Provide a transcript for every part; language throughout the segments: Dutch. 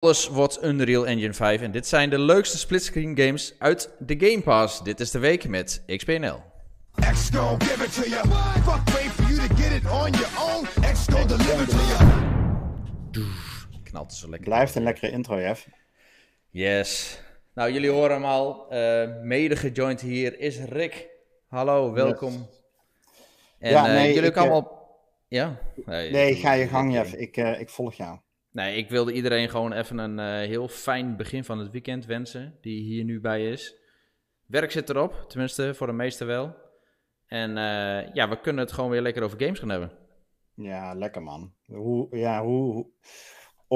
Alles wordt Unreal Engine 5 en dit zijn de leukste splitscreen games uit de Game Pass. Dit is de week met XPNL. Knalt zo lekker. Blijft een lekkere intro, Jeff. Yes. Nou, jullie horen hem al. eh mede gejoind hier is Rick. Hallo, welkom. En Ja, eh, nee, jullie ik, komen eh, op... Ja? Nee, ga je gang, Jeff. Ik, eh, ik volg jou. Nee, ik wilde iedereen gewoon even een eh, heel fijn begin van het weekend wensen, die hier nu bij is. Werk zit erop, tenminste voor de meesten wel. En eh, ja, we kunnen het gewoon weer lekker over games gaan hebben. Ja, lekker man. Hoe, ja, hoe, hoe-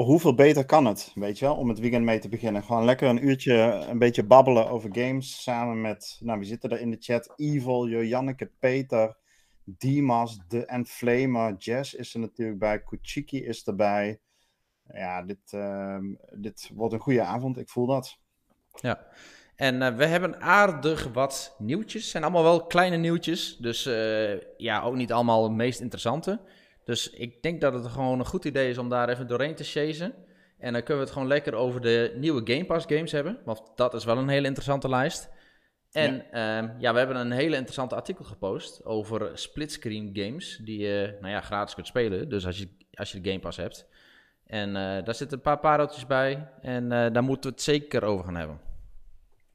hoeveel beter kan het, weet je wel, om het weekend mee te beginnen? Gewoon lekker een uurtje, een beetje babbelen over games, samen met, nou, wie zitten er in de chat? Evil, Janneke, Peter, Dimas, de Enflamer, Jess is er natuurlijk bij, Kuchiki is erbij. Ja, dit, ehm, dit wordt een goede avond, ik voel dat. Ja. En eh, we hebben aardig wat nieuwtjes. Het zijn allemaal wel kleine nieuwtjes. Dus eh, ja, ook niet allemaal het meest interessante. Dus ik denk dat het gewoon een goed idee is om daar even doorheen te chasen. En dan kunnen we het gewoon lekker over de nieuwe Game Pass games hebben. Want dat is wel een hele interessante lijst. En ja, ja we hebben een hele interessante artikel gepost over splitscreen games. Die je nou ja, gratis kunt spelen. Dus als je, als je de Game Pass hebt. En eh, daar zitten een paar pareltjes bij. En eh, daar moeten we het zeker over gaan hebben.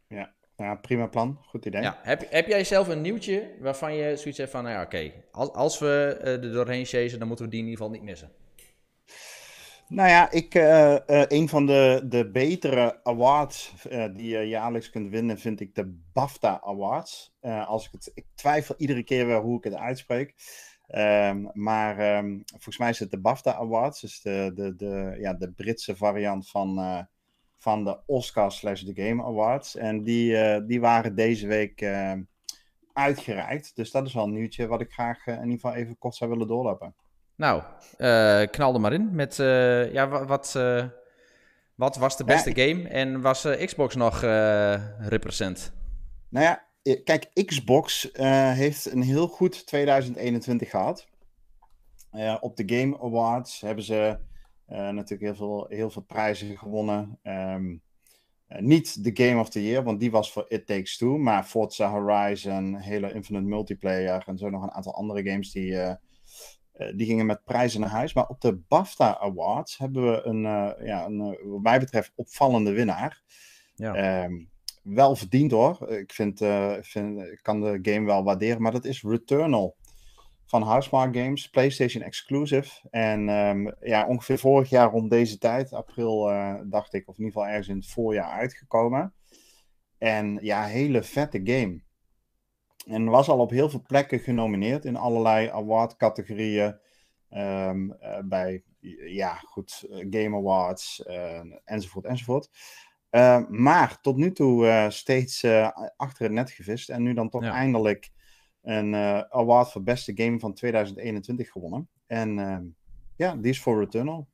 Ja, ja prima plan, goed idee. Ja, heb, heb jij zelf een nieuwtje waarvan je zoiets hebt van, nou ja, oké, als, als we eh, er doorheen chasen, dan moeten we die in ieder geval niet missen. Nou ja, ik, een van de, de betere awards die je jaarlijks kunt winnen, vind ik de BAFTA Awards. Als ik, het, ik twijfel iedere keer weer hoe ik het uitspreek. Ehm, maar ehm, volgens mij is het de BAFTA Awards, dus de, de, de, ja, de Britse variant van, eh, van de Oscar slash The Game Awards. En die, eh, die waren deze week eh, uitgereikt. Dus dat is wel een nieuwtje wat ik graag eh, in ieder geval even kort zou willen doorlopen. Nou, knal er maar in met, ja, wa- wat, wat was de Ja, beste game en was Xbox nog represent? Nou ja, kijk, Xbox eh, heeft een heel goed 2021 gehad. Eh, op de Game Awards hebben ze eh, natuurlijk heel veel, heel veel prijzen gewonnen. Ehm, eh, niet de Game of the Year, want die was voor It Takes Two. Maar Forza Horizon, Halo Infinite Multiplayer en zo nog een aantal andere games die, eh, eh, die gingen met prijzen naar huis. Maar op de BAFTA Awards hebben we een, eh, ja, een eh, wat mij betreft, opvallende winnaar. Ja. Ehm, wel verdiend hoor. Ik vind, eh, vind, ik kan de game wel waarderen, maar dat is Returnal van Housemarque Games, PlayStation exclusive. En ehm, ja, ongeveer vorig jaar rond deze tijd, april eh, dacht ik, of in ieder geval ergens in het voorjaar uitgekomen. En ja, hele vette game. En was al op heel veel plekken genomineerd in allerlei award-categorieën. Ehm, eh, bij, ja, goed, Game Awards, enzovoort, enzovoort. Uh, maar tot nu toe uh, steeds uh, achter het net gevist. En nu dan toch Ja. eindelijk een uh, award voor beste game van 2021 gewonnen. En ehm, ja, die is voor Returnal.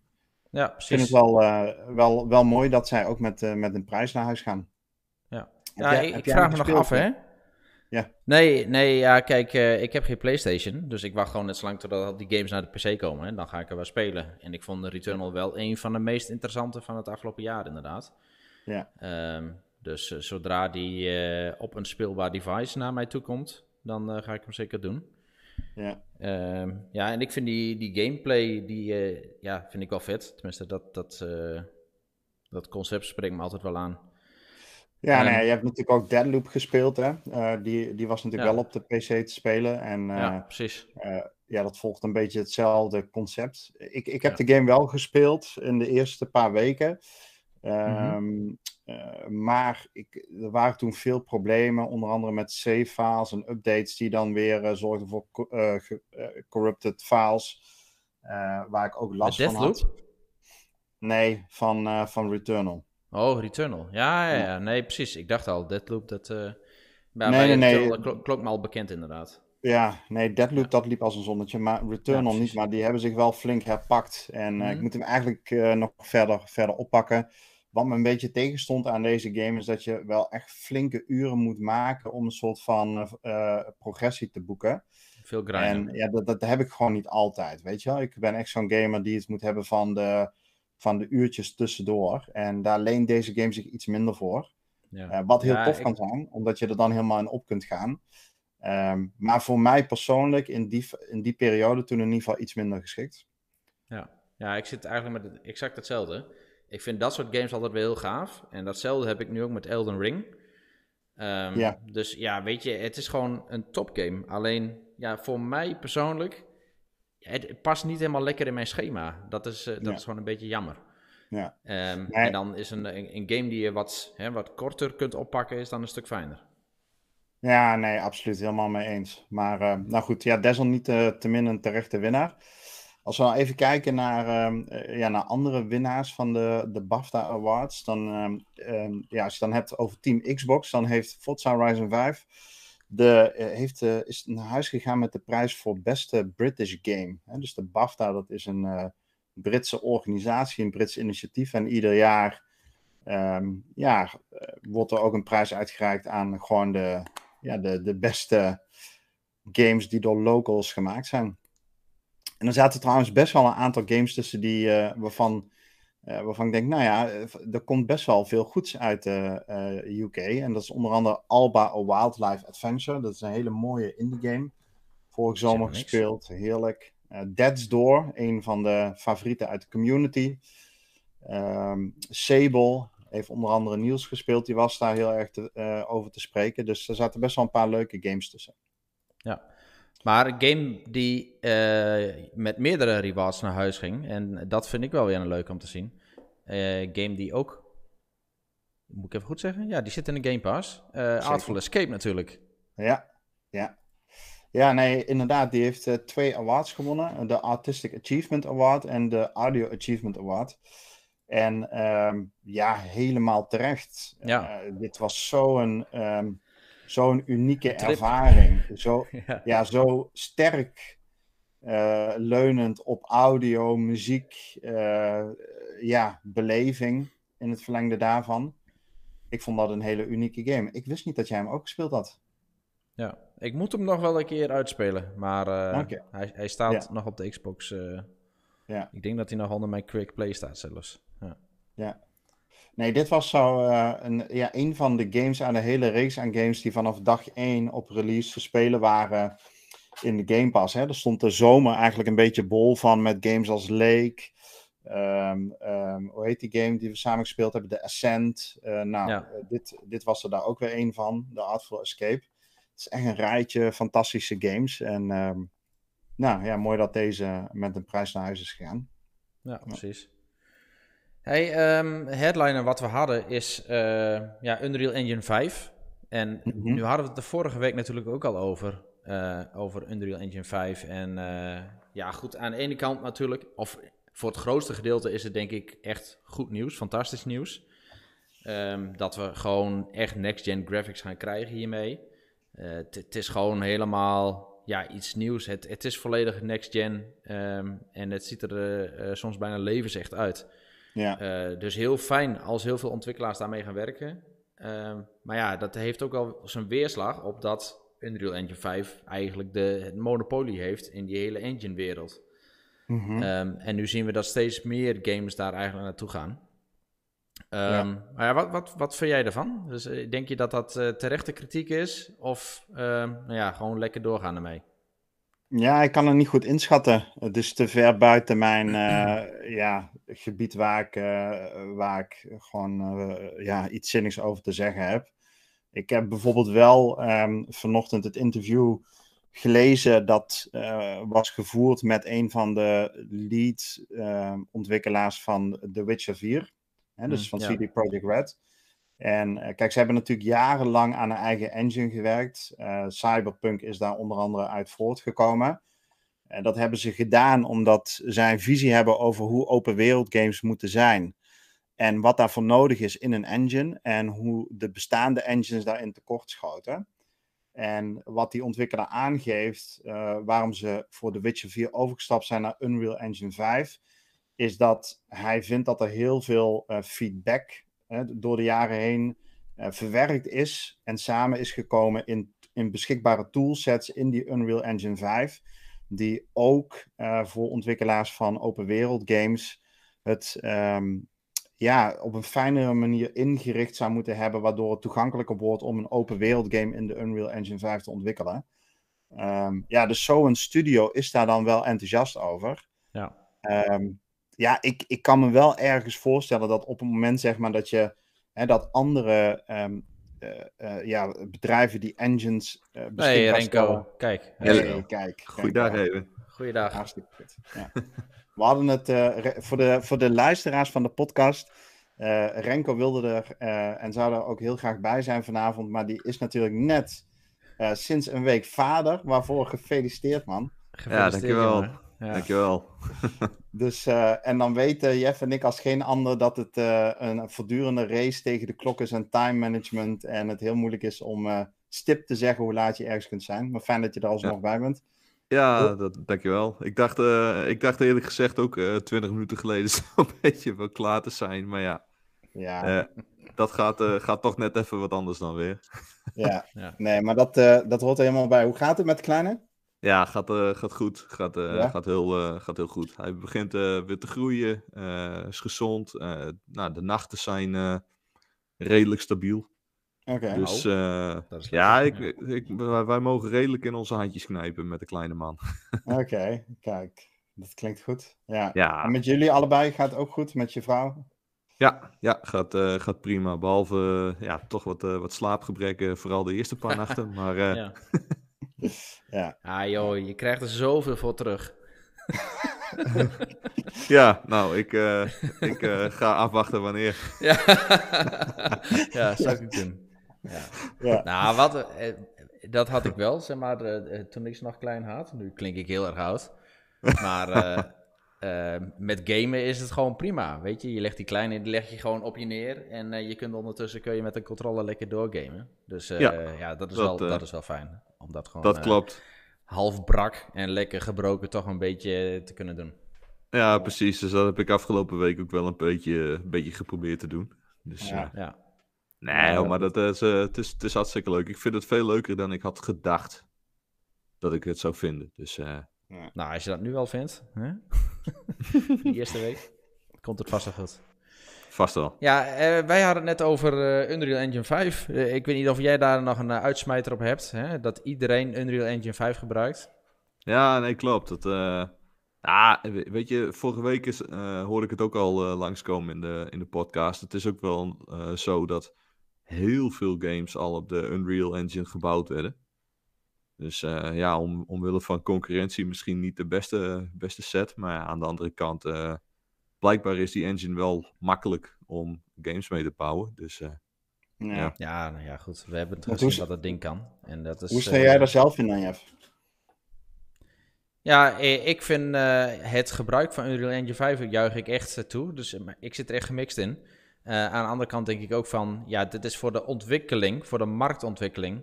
Ja, Ik vind precies. het wel, eh, wel, wel mooi dat zij ook met, eh, met een prijs naar huis gaan. Ja, ja jij- ik, vraag me nog af, hè? Ja. Nee, nee, ja, kijk, eh, ik heb geen PlayStation, dus ik wacht gewoon net zo lang totdat die games naar de PC komen. En dan ga ik er wel spelen. En ik vond Returnal wel een van de meest interessante van het afgelopen jaar, inderdaad. Ja. Ehm, dus eh, zodra die eh, op een speelbaar device naar mij toe komt, dan eh, ga ik hem zeker doen. Ja. Ehm, ja, en ik vind die, die gameplay, die ja, vind ik wel vet. Tenminste, dat, dat, dat concept spreekt me altijd wel aan. Ja, Ehm, nee, je hebt natuurlijk ook Deadloop gespeeld, hè? Die, die was natuurlijk Ja. wel op de PC te spelen. En ja, precies. ja, dat volgt een beetje hetzelfde concept. Ik, ik heb Ja. de game wel gespeeld in de eerste paar weken. Mhm. Ehm, eh, maar ik, er waren toen veel problemen, onder andere met save files en updates die dan weer eh, zorgden voor co- eh, corrupted files, waar ik ook last van had. Nee, van, van Returnal. Oh, Returnal. Ja, ja, Ja. Nee, precies. Ik dacht al, Deathloop, dat... bij, Nee, nee, nee. Returnal, dat klonk, klonk me al bekend inderdaad. Ja, nee, Deadloop dat liep als een zonnetje, maar Returnal Ja, niet. Maar die hebben zich wel flink herpakt. En ik Mhm. moet hem eigenlijk nog verder, verder oppakken. Wat me een beetje tegenstond aan deze game is dat je wel echt flinke uren moet maken om een soort van eh, eh, progressie te boeken. Veel grinden. En ja, dat, dat heb ik gewoon niet altijd, weet je wel. Ik ben echt zo'n gamer die het moet hebben van de van de uurtjes tussendoor. En daar leent deze game zich iets minder voor. Ja. Eh, wat heel Ja, tof ik- kan zijn, omdat je er dan helemaal in op kunt gaan. Ehm, maar voor mij persoonlijk in die, in die periode toen in ieder geval iets minder geschikt. Ja. ja, ik zit eigenlijk met het, exact hetzelfde. Ik vind dat soort games altijd wel heel gaaf. En datzelfde heb ik nu ook met Elden Ring. Ehm, Ja. Dus ja, weet je, het is gewoon een topgame. Alleen, ja, voor mij persoonlijk, het, het past niet helemaal lekker in mijn schema. Dat is, eh, dat Ja. is gewoon een beetje jammer. Ja. Ehm. En dan is een, een, een game die je wat, hè, wat korter kunt oppakken, is dan een stuk fijner. Ja, nee, absoluut helemaal mee eens. Maar eh, nou goed, ja, desalniettemin een terechte winnaar. Als we nou even kijken naar, ehm, eh, ja, naar andere winnaars van de, de BAFTA Awards, dan, ehm, ehm, ja, als je dan hebt over Team Xbox, dan heeft Forza Horizon 5 de, eh, heeft, eh, is naar huis gegaan met de prijs voor beste British Game. Hè, dus de BAFTA, dat is een Britse organisatie, een Brits initiatief. En ieder jaar ja, wordt er ook een prijs uitgereikt aan gewoon de, ja, de, de beste games die door locals gemaakt zijn. En er zaten trouwens best wel een aantal games tussen die, eh, waarvan, eh, waarvan ik denk, nou ja, eh, er komt best wel veel goeds uit de UK. En dat is onder andere Alba A Wildlife Adventure. Dat is een hele mooie indie game. Vorige Zeg zomer gespeeld, heerlijk. Dead's Door, een van de favorieten uit de community. Ehm, Sable heeft onder andere Niels gespeeld. Die was daar heel erg te- over te spreken. Dus er zaten best wel een paar leuke games tussen. Ja. Maar een game die eh, met meerdere rewards naar huis ging. En dat vind ik wel weer een leuk om te zien. Eh game die ook. Moet ik even goed zeggen? Ja, die zit in de Game Pass. Eh Artful Escape natuurlijk. Ja, ja. Ja, nee, inderdaad. Die heeft twee awards gewonnen. De Artistic Achievement Award en de Audio Achievement Award. En ehm, ja, helemaal terecht. Ja. Dit was zo'n ehm, zo'n unieke Trip. ervaring. Zo, ja. ja, zo sterk eh, leunend op audio, muziek, eh, ja, beleving in het verlengde daarvan. Ik vond dat een hele unieke game. Ik wist niet dat jij hem ook gespeeld had. ja. Ik moet hem nog wel een keer uitspelen. Maar eh, hij, hij staat Ja. nog op de Xbox. Ja. Ik denk dat hij nog onder mijn Quick Play staat zelfs. Ja. Nee, dit was zo eh, een, ja, een van de games aan de hele reeks aan games die vanaf dag 1 op release te spelen waren in de Game Pass. Hè. Er stond de zomer eigenlijk een beetje bol van met games als Lake. ehm, ehm, hoe heet die game die we samen gespeeld hebben? De Ascent. Eh, nou, Ja. eh, dit, dit was er daar ook weer een van. De Artful Escape. Het is echt een rijtje fantastische games. En ehm, nou ja, mooi dat deze met een prijs naar huis is gegaan. Ja, precies. Hey, ehm, headliner wat we hadden is eh, ja, Unreal Engine 5. En Mhm. nu hadden we het de vorige week natuurlijk ook al over. eh, over Unreal Engine 5. En eh, ja, goed, aan de ene kant natuurlijk, of voor het grootste gedeelte is het denk ik echt goed nieuws, fantastisch nieuws. Ehm, dat we gewoon echt next-gen graphics gaan krijgen hiermee. Het is gewoon helemaal ja, iets nieuws. Het, het is volledig next-gen ehm, en het ziet er soms bijna levensecht uit. Ja, Eh, dus heel fijn als heel veel ontwikkelaars daarmee gaan werken. Ehm, maar ja, dat heeft ook wel zijn weerslag op dat Unreal Engine 5 eigenlijk de, het monopolie heeft in die hele engine-wereld. Mhm. Ehm, en nu zien we dat steeds meer games daar eigenlijk naartoe gaan. Ehm, Ja. Maar ja, wat, wat, wat vind jij daarvan? Dus, eh, denk je dat dat eh, terechte kritiek is? Of nou ja, gewoon lekker doorgaan ermee? Ja, ik kan het niet goed inschatten. Het is te ver buiten mijn eh, ja, gebied waar ik, eh, waar ik gewoon eh, ja, iets zinnigs over te zeggen heb. Ik heb bijvoorbeeld wel ehm, vanochtend het interview gelezen dat was gevoerd met een van de lead ehm, ontwikkelaars van The Witcher 4. Hè, dus Hmm, van ja. CD Projekt Red. En eh, kijk, ze hebben natuurlijk jarenlang aan een eigen engine gewerkt. Eh, Cyberpunk is daar onder andere uit voortgekomen. En dat hebben ze gedaan omdat zij een visie hebben over hoe open wereld games moeten zijn. En wat daarvoor nodig is in een engine. En hoe de bestaande engines daarin tekortschoten. En wat die ontwikkelaar aangeeft, eh, waarom ze voor The Witcher 4 overgestapt zijn naar Unreal Engine 5, is dat hij vindt dat er heel veel eh, feedback door de jaren heen eh, verwerkt is en samen is gekomen in, in beschikbare toolsets in die Unreal Engine 5, die ook eh, voor ontwikkelaars van open wereld games het ehm, ja, op een fijnere manier ingericht zou moeten hebben, waardoor het toegankelijker wordt om een open wereld game in de Unreal Engine 5 te ontwikkelen. Ehm, ja, dus zo'n studio is daar dan wel enthousiast over. Ja. Ehm, ja, ik, ik kan me wel ergens voorstellen dat op het moment zeg maar dat je hè, dat andere ehm, eh, eh, ja, bedrijven die engines uh, Hey beschikbaar Renko, stellen- kijk. Hey, kijk. Goeiedag even. Goeiedag. Hartstikke goed. Ja. We hadden het eh, voor, de, voor de luisteraars van de podcast. eh, Renko wilde er eh, en zou er ook heel graag bij zijn vanavond. Maar die is natuurlijk net eh, sinds een week vader. Waarvoor gefeliciteerd, man. Gefeliciteerd, dankjewel. jongen. Ja. Dankjewel. Dus, eh, en dan weten Jeff en ik als geen ander dat het eh, een voortdurende race tegen de klok is en time management. En het heel moeilijk is om eh, stip te zeggen hoe laat je ergens kunt zijn. Maar fijn dat je er alsnog Ja. bij bent. Ja, dat, dankjewel. Ik dacht, eh, ik dacht eerlijk gezegd ook eh 20 minuten geleden zo'n beetje wel klaar te zijn. Maar ja, Ja, eh, dat gaat, eh, gaat toch net even wat anders dan weer. ja. Ja. nee, maar dat, eh, dat hoort er helemaal bij. Hoe gaat het met de kleine? Ja, gaat, eh, gaat goed. Gaat, eh, Ja? gaat, heel, eh, gaat heel goed. Hij begint eh, weer te groeien. eh, is gezond. eh, nou, de nachten zijn eh, redelijk stabiel. Oké. Dus eh, is ja, ik, ik, wij, wij mogen redelijk in onze handjes knijpen met de kleine man. Oké, kijk. Dat klinkt goed. Ja. En Ja, met jullie allebei gaat het ook goed? Met je vrouw? ja, ja gaat, eh, gaat prima. Behalve eh, ja, toch wat, eh, wat slaapgebrekken, vooral de eerste paar nachten. Maar eh, Ja. Ja. Ah joh, je krijgt er zoveel voor terug. ja, nou, ik, eh, ik eh, ga afwachten wanneer. Ja, ja zou ik doen. Ja. Ja. Nou, wat, eh, dat had ik wel, zeg maar, eh, toen ik ze nog klein had. Nu klink ik heel erg oud. Maar eh, eh, met gamen is het gewoon prima, weet je. Je legt die kleine, die leg je gewoon op je neer. En eh, je kunt ondertussen kun je met een controller lekker doorgamen. Dus eh, Ja, ja, dat, is dat, wel, eh, dat is wel fijn. Om dat gewoon Dat eh, klopt. half brak en lekker gebroken toch een beetje te kunnen doen. Ja, precies. Dus dat heb ik afgelopen week ook wel een beetje, een beetje geprobeerd te doen. Dus Ja. eh, Ja, nee, maar dat is, eh, het, is, het is hartstikke leuk. Ik vind het veel leuker dan ik had gedacht dat ik het zou vinden. Dus nou als je dat nu al vindt, hè? die eerste week, komt het vast wel goed. vast wel. Ja, eh, wij hadden het net over eh, Unreal Engine 5. Eh, ik weet niet of jij daar nog een uitsmijter op hebt, hè? dat iedereen Unreal Engine 5 gebruikt. Ja, nee, klopt. Dat, eh, ah, we- weet je, vorige week is, eh, hoorde ik het ook al eh, langskomen in de, in de podcast. Het is ook wel eh, zo dat heel veel games al op de Unreal Engine gebouwd werden. Dus eh, ja, om, omwille van concurrentie misschien niet de beste, beste set. Maar ja, aan de andere kant, eh, blijkbaar is die engine wel makkelijk om games mee te bouwen. Dus eh, Ja. Ja. Ja, nou ja, goed. We hebben het gezien hoe- wat dat ding kan. En dat is, Hoe sta jij daar zelf in dan, Jeff? Ja, eh, ik vind eh, het gebruik van Unreal Engine 5 juich ik echt toe. Dus ik zit er echt gemixt in. Eh, aan de andere kant denk ik ook van, ja, dit is voor de ontwikkeling, voor de marktontwikkeling,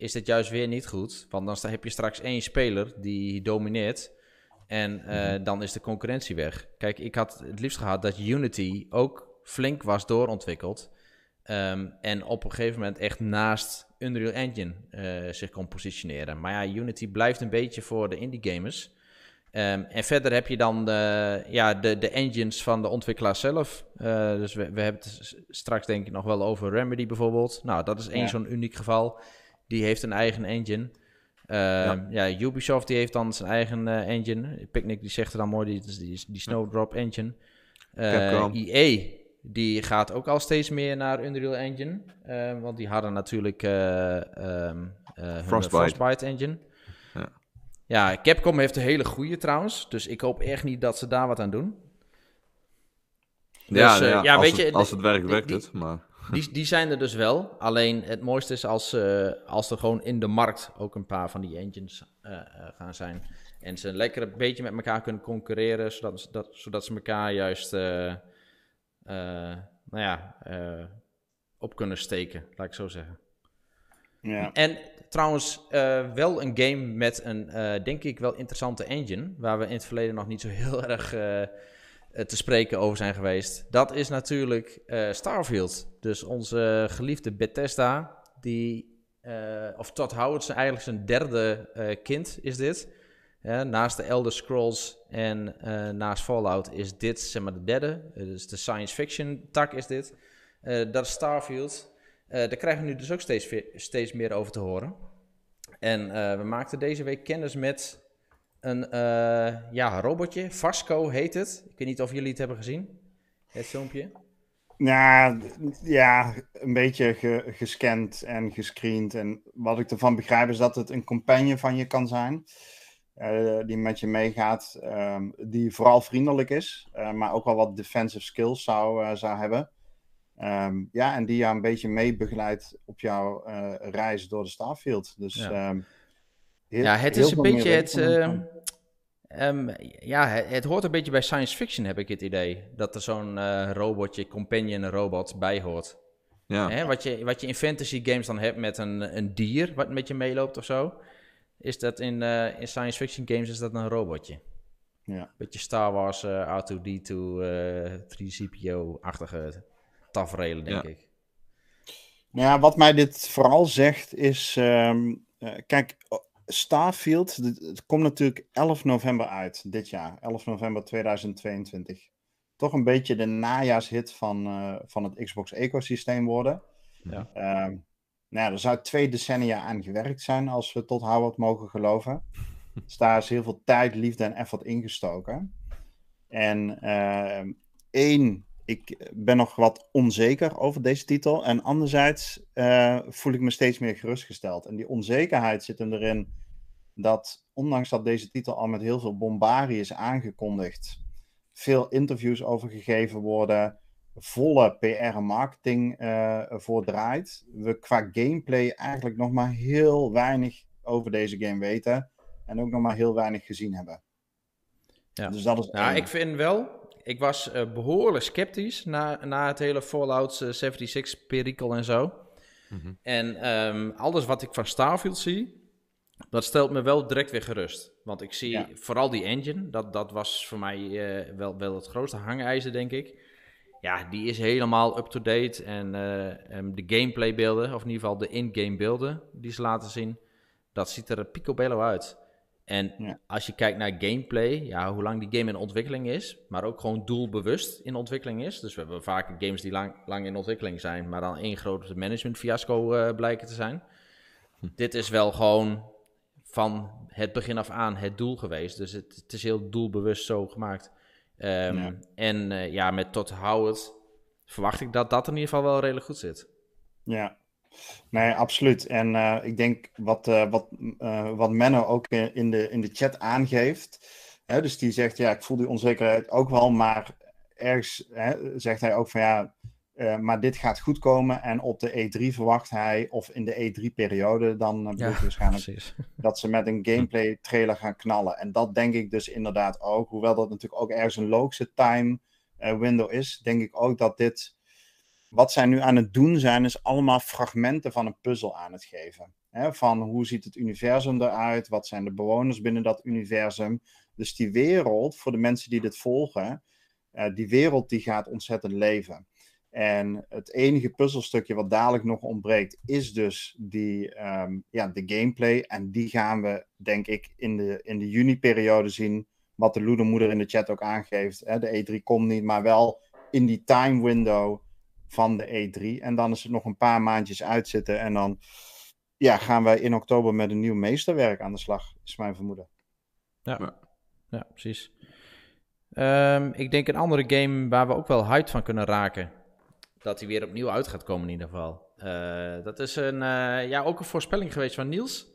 is dit juist weer niet goed. Want dan heb je straks één speler die domineert en eh, dan is de concurrentie weg. Kijk, ik had het liefst gehad dat Unity ook flink was doorontwikkeld. Ehm, en op een gegeven moment echt naast Unreal Engine eh, zich kon positioneren. Maar ja, Unity blijft een beetje voor de indie gamers. Ehm, en verder heb je dan de, ja, de, de engines van de ontwikkelaar zelf. Eh, dus we, we hebben het straks denk ik nog wel over Remedy bijvoorbeeld. Nou, dat is één Ja. zo'n uniek geval. Die heeft een eigen engine. Ehm, ja. Ubisoft die heeft dan zijn eigen eh, engine. Picnic die zegt er dan mooi, die, die, die Snowdrop engine. EA die gaat ook al steeds meer naar Unreal Engine. eh, want die hadden natuurlijk ehm, hun Frostbite. Frostbite engine. Ja. Ja, Capcom heeft een hele goede trouwens. Dus ik hoop echt niet dat ze daar wat aan doen. ja, Dus, ja, ja, als, weet het, je, als het werkt, werkt het. Maar Die, die zijn er dus wel. Alleen het mooiste is als, eh, als er gewoon in de markt ook een paar van die engines eh, eh, gaan zijn. En ze lekker een beetje met elkaar kunnen concurreren, zodat, dat, zodat ze elkaar juist nou ja, op kunnen steken, laat ik zo zeggen. Ja. En trouwens, wel een game met een, denk ik, wel interessante engine. Waar we in het verleden nog niet zo heel erg te spreken over zijn geweest. Dat is natuurlijk eh, Starfield. Dus onze geliefde Bethesda, die, eh, of Todd Howard, eigenlijk zijn derde eh, kind is dit. Naast de Elder Scrolls en eh, naast Fallout is dit zeg maar de derde. Uh, dus de science fiction tak is dit. Eh, dat is Starfield. daar krijgen we nu dus ook steeds, steeds meer over te horen. En we maakten deze week kennis met een ja, robotje. Vasco heet het. Ik weet niet of jullie het hebben gezien. Het filmpje. Ja, ja, een beetje gescand en gescreend. En wat ik ervan begrijp is dat het een companion van je kan zijn. Uh, die met je meegaat. Um, die vooral vriendelijk is. Uh, maar ook wel wat defensive skills zou, uh, zou hebben. Um, ja, en die jou een beetje mee begeleidt op jouw reis door de Starfield. Dus ja, um, heel, ja het is een beetje het... Um, ja, het, het, hoort een beetje bij science fiction, heb ik het idee. Dat er zo'n uh, robotje, companion robot, bij hoort. Ja. Hè, wat, je, wat je in fantasy games dan hebt met een, een dier wat met je meeloopt of zo. Is dat in, uh, in science fiction games is dat een robotje. Ja. Beetje Star Wars, uh, R2-D2, 3CPO-achtige tafereelen, denk ik. Nou ja, wat mij dit vooral zegt is... Um, kijk, Starfield, het komt natuurlijk 11 november uit, dit jaar. 11 november 2022. Toch een beetje de najaarshit van, uh, van het Xbox-ecosysteem worden. Ja. Uh, nou er zou twee decennia aan gewerkt zijn, als we tot Howard mogen geloven. Dus daar is heel veel tijd, liefde en effort ingestoken. En uh, één, ik ben nog wat onzeker over deze titel. En anderzijds uh, voel ik me steeds meer gerustgesteld. En die onzekerheid zit hem erin dat, ondanks dat deze titel al met heel veel bombardie is aangekondigd, veel interviews over gegeven worden, volle PR en marketing uh, voor draait, we qua gameplay eigenlijk nog maar heel weinig over deze game weten en ook nog maar heel weinig gezien hebben. Ja. Dus dat is. Nou, ik vind wel ik was uh, behoorlijk sceptisch na, na het hele Fallout 76 eh, perikel en zo. Mm -hmm. En um, alles wat ik van Starfield zie, dat stelt me wel direct weer gerust. Want ik zie vooral die engine, dat, dat was voor mij uh, wel, wel het grootste hangijzer, denk ik. Ja, die is helemaal up-to-date. En um, de gameplay beelden, of in ieder geval de in-game beelden die ze laten zien, dat ziet er picobello uit. En als je kijkt naar gameplay, ja, hoe lang die game in ontwikkeling is, maar ook gewoon doelbewust in ontwikkeling is. Dus we hebben vaak games die lang, lang in ontwikkeling zijn, maar dan één grote management fiasco uh, blijken te zijn. Hm. Dit is wel gewoon van het begin af aan het doel geweest. Dus het, het is heel doelbewust zo gemaakt. Um, En uh, ja, met Todd Howard verwacht ik dat dat in ieder geval wel redelijk goed zit. Ja, Nee, absoluut. En uh, ik denk wat, uh, wat, uh, wat Menno ook in de, in de chat aangeeft. Hè, dus die zegt, ja, ik voel die onzekerheid ook wel, maar ergens hè, zegt hij ook van ja, maar dit gaat goed komen. En op de E3 verwacht hij, of in de E3-periode, dan ja, waarschijnlijk precies. dat ze met een gameplay trailer gaan knallen. En dat denk ik dus inderdaad ook. Hoewel dat natuurlijk ook ergens een logische time window is, denk ik ook dat dit wat zij nu aan het doen zijn, is allemaal fragmenten van een puzzel aan het geven. van hoe ziet het universum eruit? Wat zijn de bewoners binnen dat universum? Dus die wereld, voor de mensen die dit volgen, uh, die wereld die gaat ontzettend leven. En het enige puzzelstukje wat dadelijk nog ontbreekt, is dus die, um, ja, de gameplay. En die gaan we, denk ik, in de, in de juni-periode zien. Wat de Loedermoeder in de chat ook aangeeft. Hè? De E3 komt niet, maar wel in die time window van de E3. En dan is het nog een paar maandjes uitzitten. En dan ja, gaan wij in oktober met een nieuw meesterwerk aan de slag, is mijn vermoeden. Ja, ja. precies. Um, ik denk een andere game waar we ook wel hyped van kunnen raken. Dat hij weer opnieuw uit gaat komen in ieder geval. Uh, dat is een, uh, ja, ook een voorspelling geweest van Niels.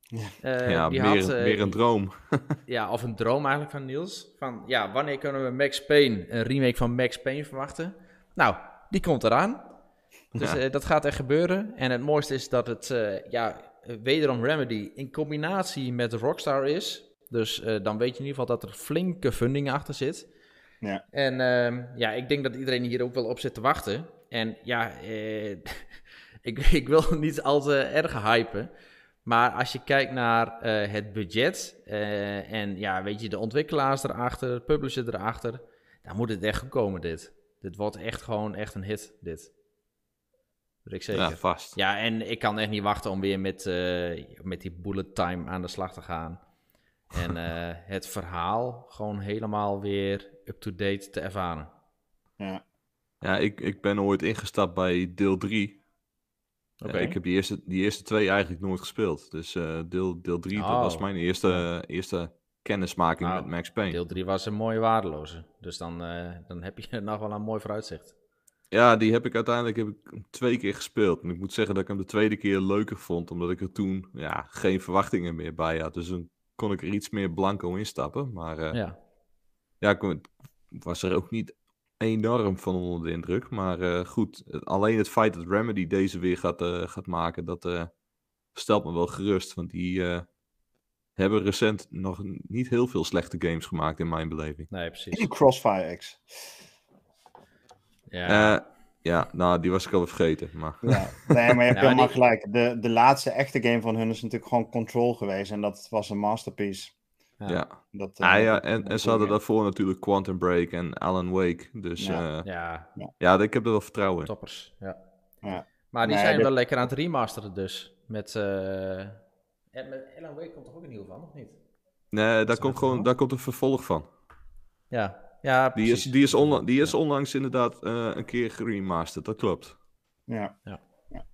Ja, uh, ja meer, had, meer, een droom. ja, of een droom eigenlijk van Niels. Van ja, wanneer kunnen we Max Payne, een remake van Max Payne verwachten? Nou, die komt eraan. Dus uh, dat gaat echt gebeuren. En het mooiste is dat het, uh, ja, wederom Remedy in combinatie met Rockstar is. Dus uh, dan weet je in ieder geval dat er flinke funding achter zit. Ja. En ehm, ja, ik denk dat iedereen hier ook wel op zit te wachten. En ja, ik, ik wil niet al te erg hypen. Maar als je kijkt naar het budget en ja, weet je, de ontwikkelaars erachter, de publisher erachter, dan moet het echt goed komen dit. Dit wordt echt gewoon echt een hit, dit. Dat ik zeker. Ja, vast. Ja, en ik kan echt niet wachten om weer met, uh, met die bullet time aan de slag te gaan. En eh, het verhaal gewoon helemaal weer up-to-date te ervaren. Ja. Ja, ik, ik ben ooit ingestapt bij deel 3. Oké. ik heb die eerste, die eerste twee eigenlijk nooit gespeeld. Dus eh, deel, deel 3, dat Oh. was mijn eerste, eerste kennismaking Nou, met Max Payne. Deel 3 was een mooie waardeloze. Dus dan, eh, dan heb je nog wel een mooi vooruitzicht. Ja, die heb ik uiteindelijk heb ik twee keer gespeeld. En ik moet zeggen dat ik hem de tweede keer leuker vond, omdat ik er toen ja, geen verwachtingen meer bij had. Dus dan kon ik er iets meer blanco instappen. Maar eh, ja, Ja. ik was er ook niet enorm van onder de indruk. Maar eh, goed, alleen het feit dat Remedy deze weer gaat, gaat maken, dat stelt me wel gerust. Want die hebben recent nog niet heel veel slechte games gemaakt in mijn beleving. Nee, precies. Crossfire X. Ja. Eh, ja, nou, die was ik al vergeten. Maar Ja. Nee, maar je hebt maar helemaal die- gelijk. De, de laatste echte game van hun is natuurlijk gewoon Control geweest. En dat was een masterpiece. Ja. ja. Dat, Ah, eh, ja, en, en ze hadden daarvoor natuurlijk Quantum Break en Alan Wake. Dus Ja. ja, ja, ja ik heb er wel vertrouwen in. toppers. Ja. Ja. Maar die Nee, zijn dit- wel lekker aan het remasteren dus. Met, eh en met Alan Wake komt toch ook een nieuwe van, of niet? Nee, daar komt, gewoon, daar komt een vervolg van. Ja, ja Die is, precies. die is, onla- die is onlangs inderdaad eh, een keer geremasterd, dat klopt. Ja. Ja. ja.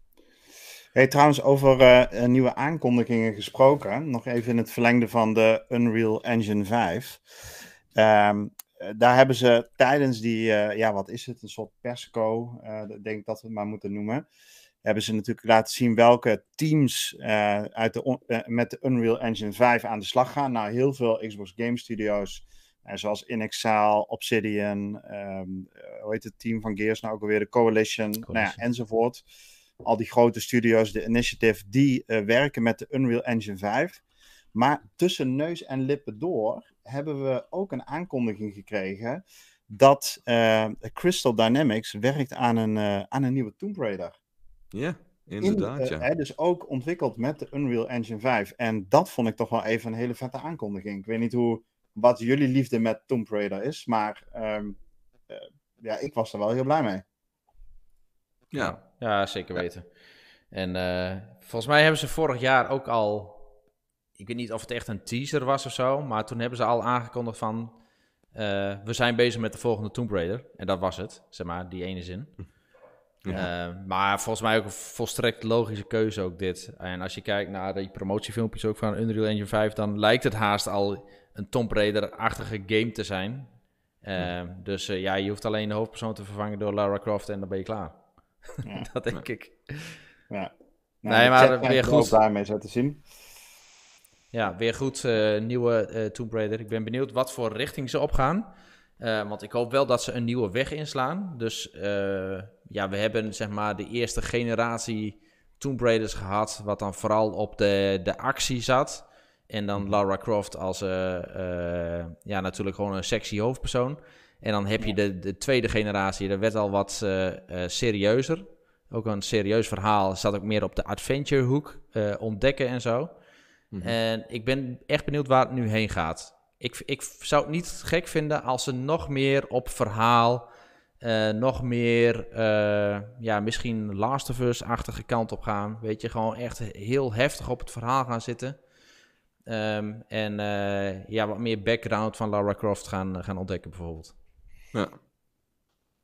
Hey, trouwens, over eh, eh, nieuwe aankondigingen gesproken. Nog even in het verlengde van de Unreal Engine 5. Ehm, eh, daar hebben ze tijdens die, eh, ja, wat is het? Een soort persco, eh, ik denk dat we het maar moeten noemen. Hebben ze natuurlijk laten zien welke teams eh, uit de, eh, met de Unreal Engine 5 aan de slag gaan. Nou, heel veel Xbox Game Studios, eh, zoals Inexile, Obsidian, ehm, eh, hoe heet het team van Gears nou ook alweer, de Coalition, Nou ja, enzovoort. Al die grote studios, de Initiative, die werken met de Unreal Engine 5. Maar tussen neus en lippen door hebben we ook een aankondiging gekregen dat Crystal Dynamics werkt aan een, aan een nieuwe Tomb Raider. Ja, In, inderdaad, eh, ja. hè, dus ook ontwikkeld met de Unreal Engine 5. En dat vond ik toch wel even een hele vette aankondiging. Ik weet niet hoe, wat jullie liefde met Tomb Raider is, maar ehm, eh, ja, ik was er wel heel blij mee. ja. Ja, zeker weten. En eh, volgens mij hebben ze vorig jaar ook al... Ik weet niet of het echt een teaser was of zo, maar toen hebben ze al aangekondigd van... eh, we zijn bezig met de volgende Tomb Raider. En dat was het, zeg maar, die ene zin. Ja. Eh, maar volgens mij ook een volstrekt logische keuze ook dit. En als je kijkt naar die promotiefilmpjes ook van Unreal Engine 5, dan lijkt het haast al een Tomb Raider-achtige game te zijn. Eh, Dus eh, ja, je hoeft alleen de hoofdpersoon te vervangen door Lara Croft en dan ben je klaar. Ja. dat denk ik. Ja. Nee, de maar weer er goed. ook blij mee zo te zien. Ja, weer goed. eh, nieuwe eh Tomb Raider. Ik ben benieuwd wat voor richting ze opgaan. Want ik hoop wel dat ze een nieuwe weg inslaan. Dus ja, we hebben zeg maar de eerste generatie Tomb Raiders gehad. Wat dan vooral op de, de actie zat. En dan Lara Croft als eh, eh, ja, natuurlijk gewoon een sexy hoofdpersoon. En dan heb je de, de tweede generatie. Dat werd al wat eh, serieuzer. Ook een serieus verhaal. Zat ook meer op de adventure hoek. ontdekken en zo. Mhm. En ik ben echt benieuwd waar het nu heen gaat. Ik, ik zou het niet gek vinden als ze nog meer op verhaal, eh, nog meer, eh, ja, misschien Last of Us-achtige kant op gaan. Weet je, gewoon echt heel heftig op het verhaal gaan zitten. Ehm, en eh, ja, wat meer background van Lara Croft gaan, gaan ontdekken bijvoorbeeld. Ja.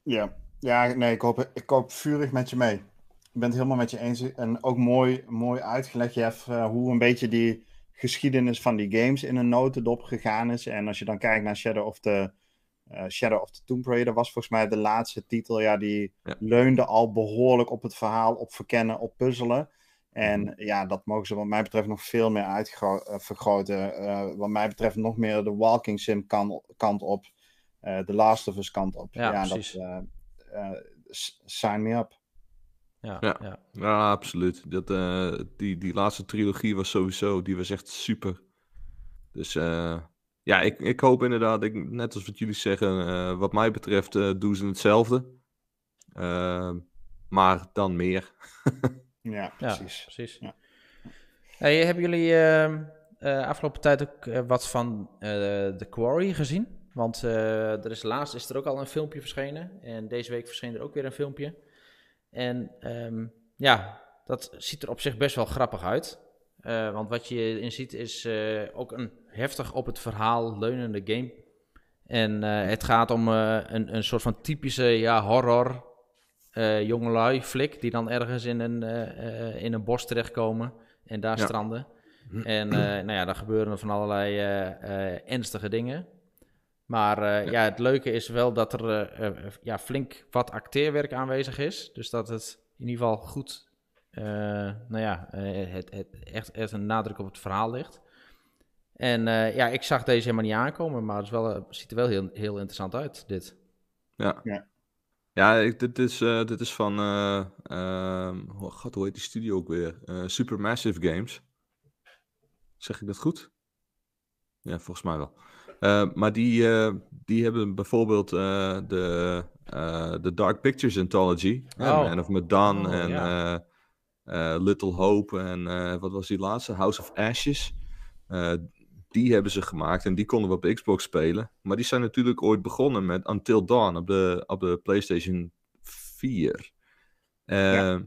Ja, ja nee, ik hoop, ik hoop vurig met je mee. Ik ben het helemaal met je eens. En ook mooi, mooi uitgelegd, Jeff, eh, hoe een beetje die geschiedenis van die games in een notendop gegaan is. En als je dan kijkt naar Shadow of the, eh, Shadow of the Tomb Raider, was volgens mij de laatste titel. Ja, die Ja. leunde al behoorlijk op het verhaal, op verkennen, op puzzelen. En ja, dat mogen ze wat mij betreft nog veel meer uitvergroten. Eh wat mij betreft nog meer de walking sim kan, kant op. eh, de Last of Us kant op. Ja, dat, precies. eh, eh, sign me up. Ja, Ja. ja. Ja, absoluut. Dat, eh, die, die laatste trilogie was sowieso, die was echt super. Dus eh, ja, ik, ik hoop inderdaad, ik, net als wat jullie zeggen, eh, wat mij betreft eh, doen ze hetzelfde. Eh, maar dan meer. Ja, Ja, precies. precies. Ja. Hey, hebben jullie ehm, eh, afgelopen tijd ook wat van eh The Quarry gezien? Want eh, er is laatst is er ook al een filmpje verschenen. En deze week verscheen er ook weer een filmpje. En ehm, ja, dat ziet er op zich best wel grappig uit. Eh, want wat je in ziet is eh, ook een heftig op het verhaal leunende game. En eh, het gaat om eh, een, een soort van typische ja, horror eh jongelui flik die dan ergens in een, in een bos terechtkomen en daar Ja. stranden. En nou ja, dan gebeuren er van allerlei ernstige dingen. Maar ja. het leuke is wel dat er ja, flink wat acteerwerk aanwezig is. Dus dat het in ieder geval goed, nou ja, het, het echt, echt een nadruk op het verhaal ligt. En eh, ja, ik zag deze helemaal niet aankomen, maar het is wel, eh, ziet er wel heel, heel interessant uit, dit. Ja. Ja. Ja, ik, dit, is, eh, dit is van. eh ehm, oh god, hoe heet die studio ook weer? Eh, Supermassive Games. Zeg ik dat goed? Ja, volgens mij wel. Eh, maar die, eh, die hebben bijvoorbeeld eh, de, eh, de Dark Pictures Anthology. hè, Oh. Man of Medan Oh, en ja. eh, eh, Little Hope en eh, wat was die laatste? House of Ashes. Eh, die hebben ze gemaakt en die konden we op Xbox spelen. Maar die zijn natuurlijk ooit begonnen met Until Dawn op de, op de PlayStation 4. Eh, Ja.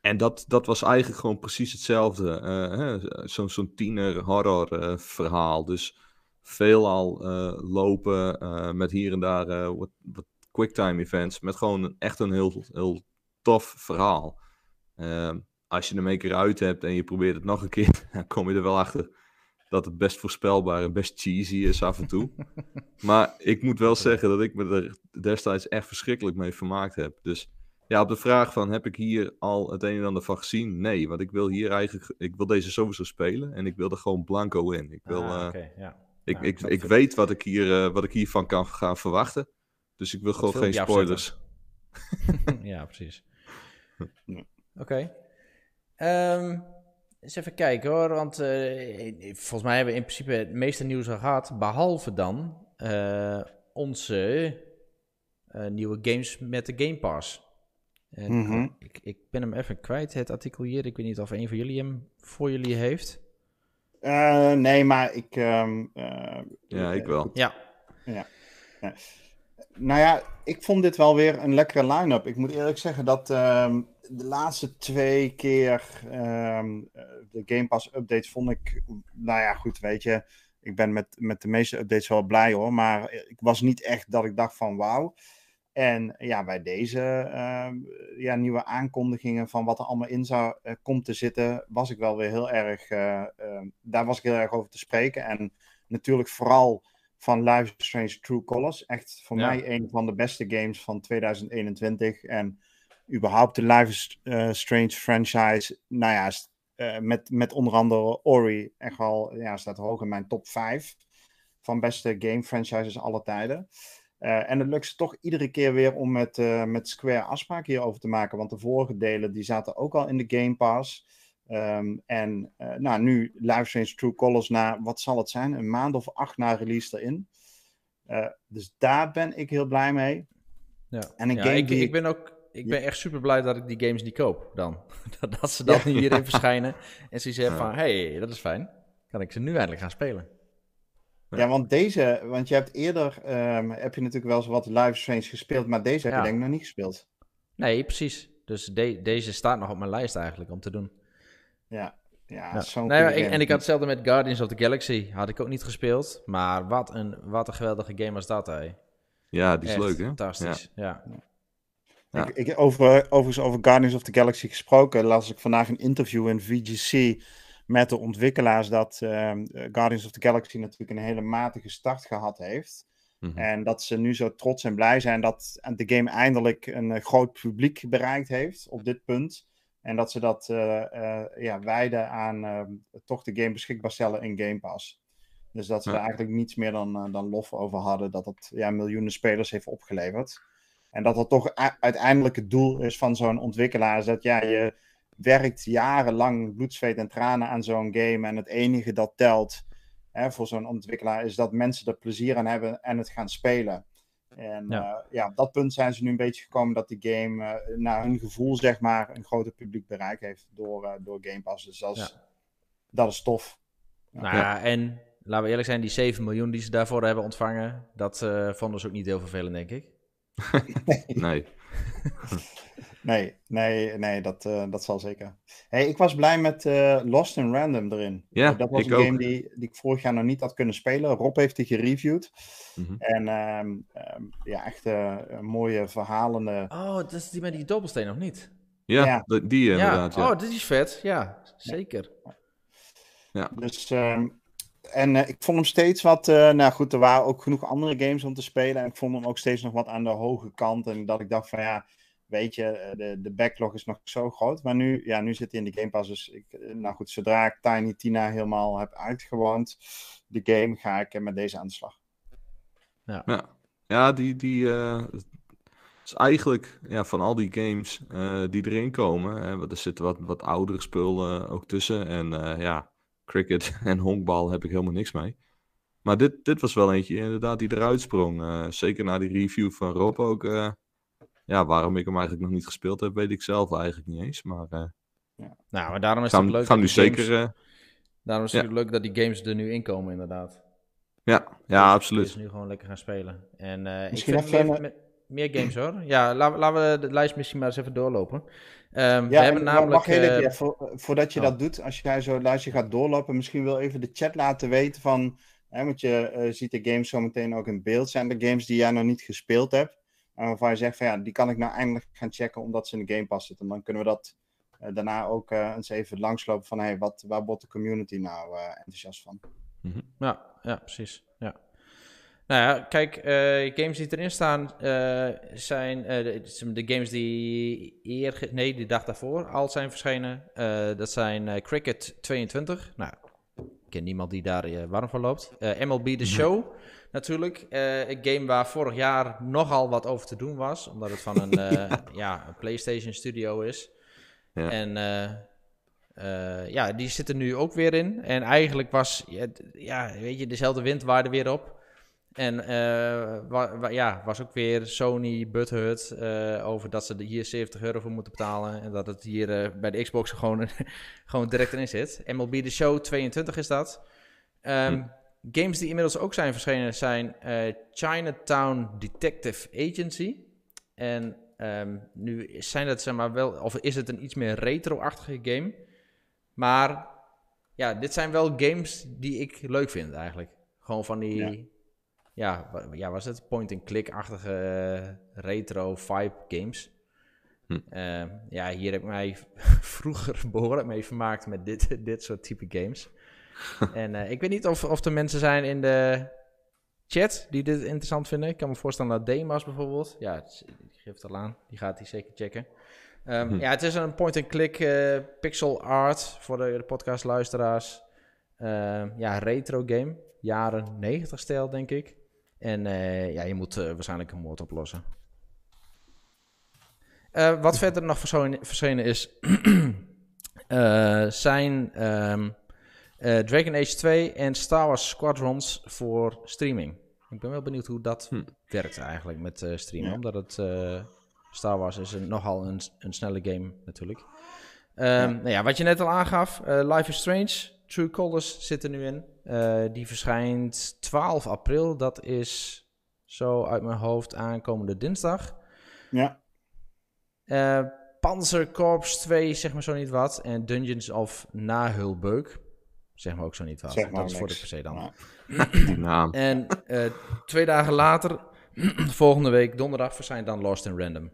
En dat, dat was eigenlijk gewoon precies hetzelfde. eh, Zo'n tiener horror eh, verhaal. Dus veelal eh lopen met hier en daar wat, wat quicktime events. Met gewoon echt een heel, heel tof verhaal. Als je hem een keer uit hebt en je probeert het nog een keer, dan kom je er wel achter dat het best voorspelbaar en best cheesy is af en toe. maar ik moet wel zeggen dat ik me er destijds echt verschrikkelijk mee vermaakt heb. Dus ja, op de vraag van heb ik hier al het een en ander van gezien? Nee, want ik wil hier eigenlijk, ik wil deze sowieso spelen en ik wil er gewoon blanco in. Ik, wil, Ah, eh, ja. ik, ik, ik weet wat ik, hier, eh, wat ik hiervan kan gaan verwachten. Dus ik wil gewoon geen spoilers. ja, precies. Oké. Ehm, eens even kijken hoor, want eh, volgens mij hebben we in principe het meeste nieuws al gehad, behalve dan eh, onze eh, nieuwe games met de Game Pass. En Mhm. ik, ik ben hem even kwijt, het artikel hier. Ik weet niet of een van jullie hem voor jullie heeft. Eh, nee, maar ik. ehm, eh, Ja, ik wel. Ja, Nou ja, ik vond dit wel weer een lekkere line-up. Ik moet eerlijk zeggen dat ehm, de laatste twee keer ehm, eh, de Game Pass updates vond ik, nou ja, goed, weet je, ik ben met, met de meeste updates wel blij hoor, maar ik was niet echt dat ik dacht van wauw. En ja, bij deze ehm, ja, nieuwe aankondigingen van wat er allemaal in zou eh, komt te zitten, was ik wel weer heel erg, eh, daar was ik heel erg over te spreken. En natuurlijk vooral van Life is Strange True Colors. Echt voor Ja. mij een van de beste games van 2021. En überhaupt de Life is eh, Strange franchise. Nou ja, eh, met, met onder andere Ori. Echt wel, ja, staat hoog in mijn top 5 van beste game franchises aller tijden. Eh, en het lukt ze toch iedere keer weer om met, met Square afspraken hierover te maken. Want de vorige delen die zaten ook al in de Game Pass. Ehm, en eh, nou, nu Live Strange True Colors na, wat zal het zijn? Een maand of acht na release erin. Eh, dus daar ben ik heel blij mee. ja. En een ja, game ik, die ik ben ook... Ik ben echt super blij dat ik die games niet koop dan. dat, dat ze Ja. dan hierin verschijnen. En ze zeggen Ja. van, hey, dat is fijn. Kan ik ze nu eindelijk gaan spelen. Ja, want deze, want je hebt eerder, ehm, heb je natuurlijk wel eens wat Live Strange gespeeld, maar deze heb Ja. je denk ik nog niet gespeeld. Nee, precies. Dus de- deze staat nog op mijn lijst eigenlijk om te doen. Ja, ja, Ja. zo'n Nee, maar goede ik, game. en ik had hetzelfde met Guardians of the Galaxy. Had ik ook niet gespeeld. Maar wat een, wat een geweldige game was dat, hè. Ja, die is Echt leuk, hè? Fantastisch, ja. Ja. Ik, ik, over, overigens over Guardians of the Galaxy gesproken, las ik vandaag een interview in VGC met de ontwikkelaars dat ehm, Guardians of the Galaxy natuurlijk een hele matige start gehad heeft. Mhm. En dat ze nu zo trots en blij zijn dat de game eindelijk een eh, groot publiek bereikt heeft op dit punt. En dat ze dat eh, eh, ja, wijden aan eh, toch de game beschikbaar stellen in Game Pass. Dus dat ze Ja. er eigenlijk niets meer dan, dan lof over hadden dat het ja, miljoenen spelers heeft opgeleverd. En dat dat toch uiteindelijk het doel is van zo'n ontwikkelaar. Is dat ja, je werkt jarenlang bloed, zweet en tranen aan zo'n game. En het enige dat telt hè, voor zo'n ontwikkelaar is dat mensen er plezier aan hebben en het gaan spelen. En Ja. ja. ja, op dat punt zijn ze nu een beetje gekomen dat die game eh, naar hun gevoel, zeg maar, een groter publiek bereik heeft door, eh, door Game Pass. Dus dat is, dat is tof. Nou ja, en laten we eerlijk zijn, die 7 miljoen die ze daarvoor hebben ontvangen, dat eh, vonden ze ook niet heel vervelend, denk ik. Nee. Nee, nee, nee, dat, eh, dat zal zeker. Hey, ik was blij met eh, Lost in Random erin. Ja, dat was ik een ook. game die, die ik vorig jaar nog niet had kunnen spelen. Rob heeft die gereviewd. Mhm. En ehm, ehm, ja, echt een mooie verhalende. Oh, dat is die met die dobbelsteen nog niet? Ja, Ja. die inderdaad. Ja. Oh, dit is vet. Ja, zeker. Dus, ehm, en ik vond hem steeds wat. eh, nou goed, er waren ook genoeg andere games om te spelen. En ik vond hem ook steeds nog wat aan de hoge kant. En dat ik dacht van ja, weet je, eh, de, de backlog is nog zo groot. Maar nu, ja, nu zit hij in de Game Pass. Dus ik, eh, nou goed, zodra ik Tiny Tina helemaal heb uitgewoond, de game, ga ik eh, met deze aan de slag. Ja, ja die, die eh, is eigenlijk ja, van al die games eh, die erin komen. Hè, want er zitten wat, wat oudere spullen ook tussen. En eh, ja, cricket en honkbal heb ik helemaal niks mee. Maar dit, dit was wel eentje inderdaad die eruit sprong. Eh, zeker na die review van Rob ook. Ja, waarom ik hem eigenlijk nog niet gespeeld heb, weet ik zelf eigenlijk niet eens. Maar eh Nou, maar daarom is het leuk ga hem nu games- zeker... eh, Daarom is het Ja. leuk dat die games er nu in komen, inderdaad. ja, ja, Dus absoluut. nu gewoon lekker gaan spelen. En eh, ik Misschien vind even meer, een- meer games hoor. Ja, laten, laten we de lijst misschien maar eens even doorlopen. Ehm, we Ja, hebben en wa- namelijk... wacht heel even, ja, vo- voordat je oh. dat doet, als jij zo lijstje gaat doorlopen, misschien wil even de chat laten weten van, hè, want je ziet de games zo meteen ook in beeld, zijn er games die jij nog niet gespeeld hebt, en waarvan je zegt van ja, die kan ik nou eindelijk gaan checken omdat ze in de Game Pass zitten. En dan kunnen we dat eh, daarna ook eh, eens even langslopen van, hey, wat, waar wordt de community nou eh, enthousiast van? Ja, ja, precies. Ja. Nou ja, kijk, games die erin staan zijn de, de games die eer, nee, die dag daarvoor al zijn verschenen. Dat zijn Cricket 22. Nou, ik ken niemand die daar warm voor loopt. MLB The Show, natuurlijk. Eh, een game waar vorig jaar nogal wat over te doen was, omdat het van een, eh, ja, een PlayStation studio is. Ja. En eh, ja, die zit er nu ook weer in. En eigenlijk was, ja, weet je, dezelfde wind waarde weer op. En wa- wa- ja, was ook weer Sony butthurt over dat ze er hier 70 euro voor moeten betalen. En dat het hier bij de Xbox gewoon, gewoon direct erin zit. MLB The Show 22 is dat. Ehm, Games die inmiddels ook zijn verschenen zijn eh, Chinatown Detective Agency. En ehm, nu zijn dat zeg maar wel, of is het een iets meer retro-achtige game. Maar ja, dit zijn wel games die ik leuk vind eigenlijk. Gewoon van die, Ja. ja, wa- ja, was het point-and-click-achtige eh, retro vibe games. Hm. Ehm, ja, hier heb ik mij vroeger behoorlijk mee vermaakt met dit, dit soort type games. en eh, ik weet niet of, of er mensen zijn in de chat die dit interessant vinden. Ik kan me voorstellen dat Demas bijvoorbeeld, ja, die geeft al aan, die gaat die zeker checken. Ehm, Hm. Ja, het is een point-and-click eh, pixel art voor de, de podcastluisteraars. Ehm, ja, retro game. Jaren 90 stijl, denk ik. En eh, ja, je moet waarschijnlijk een moord oplossen. Wat verder nog verschenen is, zijn ehm, eh, Dragon Age 2 en Star Wars Squadrons voor streaming. Ik ben wel benieuwd hoe dat Hm. werkt eigenlijk met eh, streamen. Ja. Omdat het eh, Star Wars is een, nogal een, een snelle game natuurlijk. Ehm, Nou ja, wat je net al aangaf, Life is Strange, True Colors zit er nu in. Die verschijnt 12 april. Dat is zo uit mijn hoofd aankomende dinsdag. Ja, Panzer Corps 2, zeg maar zo niet wat. En Dungeons of Nahulbeuk, zeg maar ook zo niet wat. zeg maar dat is voor de. PC dan. Maar- Die naam. En eh, twee dagen later, volgende week donderdag, verschijnt dan Lost in Random.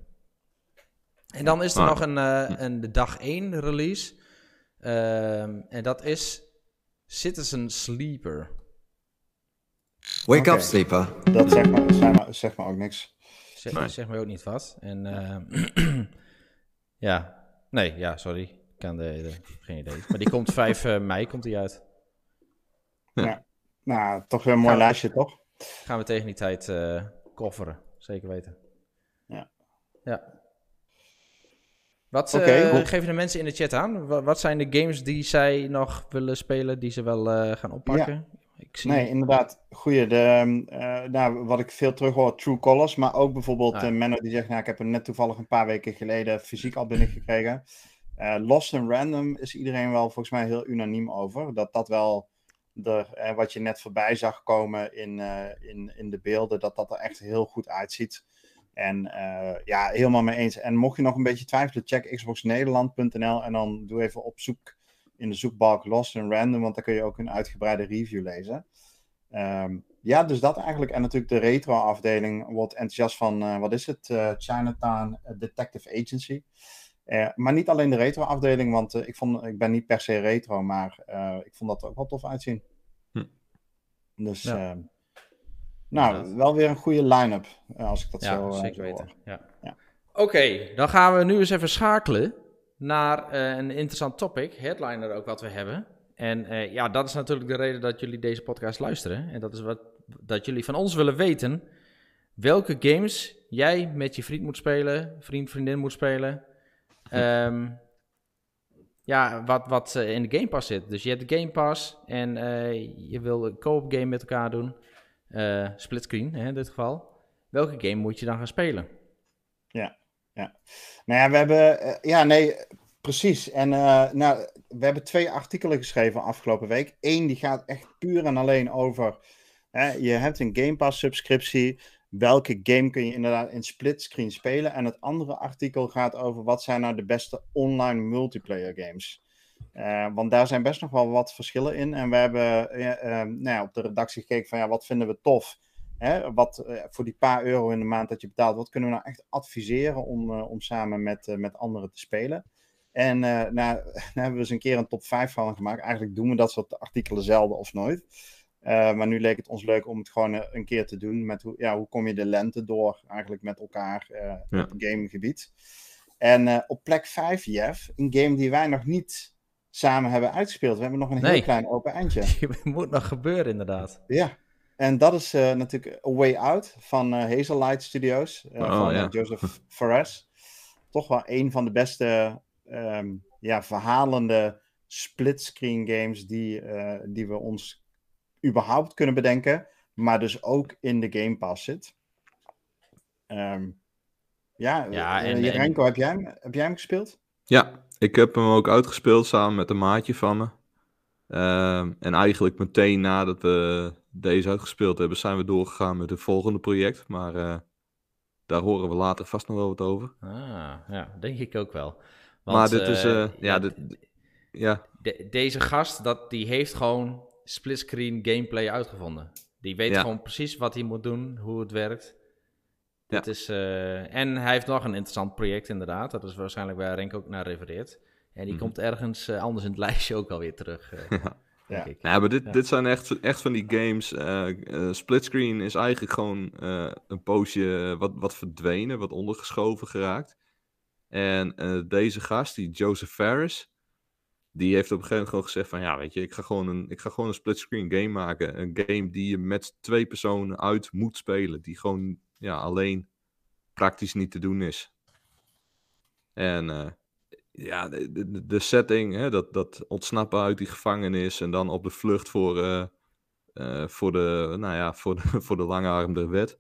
En dan is er Ah. nog een, eh, een de dag 1 release. Ehm, en dat is Citizen Sleeper. Wake up, sleeper. dat zegt me, zeg maar, zegt me ook niks. Zeg, Nee. zeg maar ook niet wat. En eh, ja, nee, ja, sorry. Ik kan de, de- geen idee. Maar die komt 5 eh, mei komt die uit. Nou, toch weer een mooi Gaan we- lijstje, toch? Gaan we tegen die tijd eh kofferen. Zeker weten. Ja. Ja. Wat eh, geven de mensen in de chat aan? Wa- Wat zijn de games die zij nog willen spelen, die ze wel eh, gaan oppakken? Ik zie... Nee, inderdaad. Goeie. De, nou, wat ik veel terug hoor, True Colors. Maar ook bijvoorbeeld Ah. Menno die zegt, nou, ik heb hem net toevallig een paar weken geleden fysiek al binnengekregen. Eh Lost in Random is iedereen wel volgens mij heel unaniem over. Dat dat wel, de, eh, wat je net voorbij zag komen in, eh, in, in de beelden, dat dat er echt heel goed uitziet. En ja, helemaal mee eens. En mocht je nog een beetje twijfelen, check xboxnederland.nl en dan doe even op zoek in de zoekbalk Lost and Random, want daar kun je ook een uitgebreide review lezen. Ehm, ja, dus dat eigenlijk. En natuurlijk de retro-afdeling wordt enthousiast van, wat is het? Chinatown Detective Agency. Eh, maar niet alleen de retro-afdeling, want eh, ik, vond, ik ben niet per se retro, maar eh, ik vond dat er ook wel tof uitzien. Hm. Dus, Ja. ehm, nou, wel weer een goede line-up, als ik dat Ja, zo, zeker zo weten. Ja. Ja. Oké, dan gaan we nu eens even schakelen naar een interessant topic, headliner ook wat we hebben. En ja, dat is natuurlijk de reden dat jullie deze podcast luisteren. En dat is wat dat jullie van ons willen weten. Welke games jij met je vriend moet spelen, vriend, vriendin moet spelen. Ehm, ja, wat, wat eh, in de Game Pass zit. Dus je hebt de Game Pass en eh, je wil een co-op game met elkaar doen. Eh splitscreen hè, in dit geval. Welke game moet je dan gaan spelen? Nou ja, we hebben. ja, nee, precies. En nou, we hebben twee artikelen geschreven afgelopen week. Eén die gaat echt puur en alleen over. Hè, je hebt een Game Pass subscriptie. Welke game kun je inderdaad in splitscreen spelen? En het andere artikel gaat over wat zijn nou de beste online multiplayer games. Eh, want daar zijn best nog wel wat verschillen in. En we hebben eh, eh, nou ja, op de redactie gekeken van ja, wat vinden we tof? Hè, wat, voor die paar euro in de maand dat je betaalt, wat kunnen we nou echt adviseren om, om samen met, met anderen te spelen? En nou, daar hebben we eens een keer een top 5 van gemaakt. Eigenlijk doen we dat soort artikelen zelden of nooit. Eh, maar nu leek het ons leuk om het gewoon eh, een keer te doen. Met hoe, ja, hoe kom je de lente door eigenlijk met elkaar eh, Ja. op gamegebied. En op plek 5, Jeff, een game die wij nog niet samen hebben uitgespeeld. We hebben nog een heel klein open eindje. Het moet nog gebeuren, inderdaad. Ja, en dat is natuurlijk A Way Out van eh Hazelight Studios. Oh, van ja. Joseph Fares. Toch wel een van de beste ehm, ja, verhalende splitscreen games die, die we ons überhaupt kunnen bedenken. Maar dus ook in de Game Pass zit. Ehm, ja, Ja, eh, en- Jerenko, heb, jij hem, heb jij hem gespeeld? Ja, ik heb hem ook uitgespeeld samen met een maatje van me. Ehm, en eigenlijk meteen nadat we deze uitgespeeld hebben, zijn we doorgegaan met het volgende project. Maar eh, daar horen we later vast nog wel wat over. Ah, ja, denk ik ook wel. Maar dit is, eh, eh, ja, dit- Ja, de- deze gast, dat, die heeft gewoon splitscreen gameplay uitgevonden. Die weet Ja. gewoon precies wat hij moet doen, hoe het werkt. Ja. Dit is, eh, en hij heeft nog een interessant project inderdaad. Dat is waarschijnlijk waar Renk ook naar refereert. En die Mhm. komt ergens eh, anders in het lijstje ook alweer terug, eh, denk Ja. ik. Ja, maar dit, Ja. dit zijn echt, echt van die games. splitscreen is eigenlijk gewoon eh, een poosje wat, wat verdwenen, wat ondergeschoven geraakt. En eh, deze gast, die Joseph Ferris, die heeft op een gegeven moment gewoon gezegd van... Ja, weet je, ik ga gewoon een, ik ga gewoon een splitscreen game maken. Een game die je met twee personen uit moet spelen. Die gewoon ja, alleen praktisch niet te doen is. En eh, ja, de, de, setting, hè, dat, dat ontsnappen uit die gevangenis en dan op de vlucht voor, eh, eh, voor, de, nou ja, voor, de, voor de lange wet.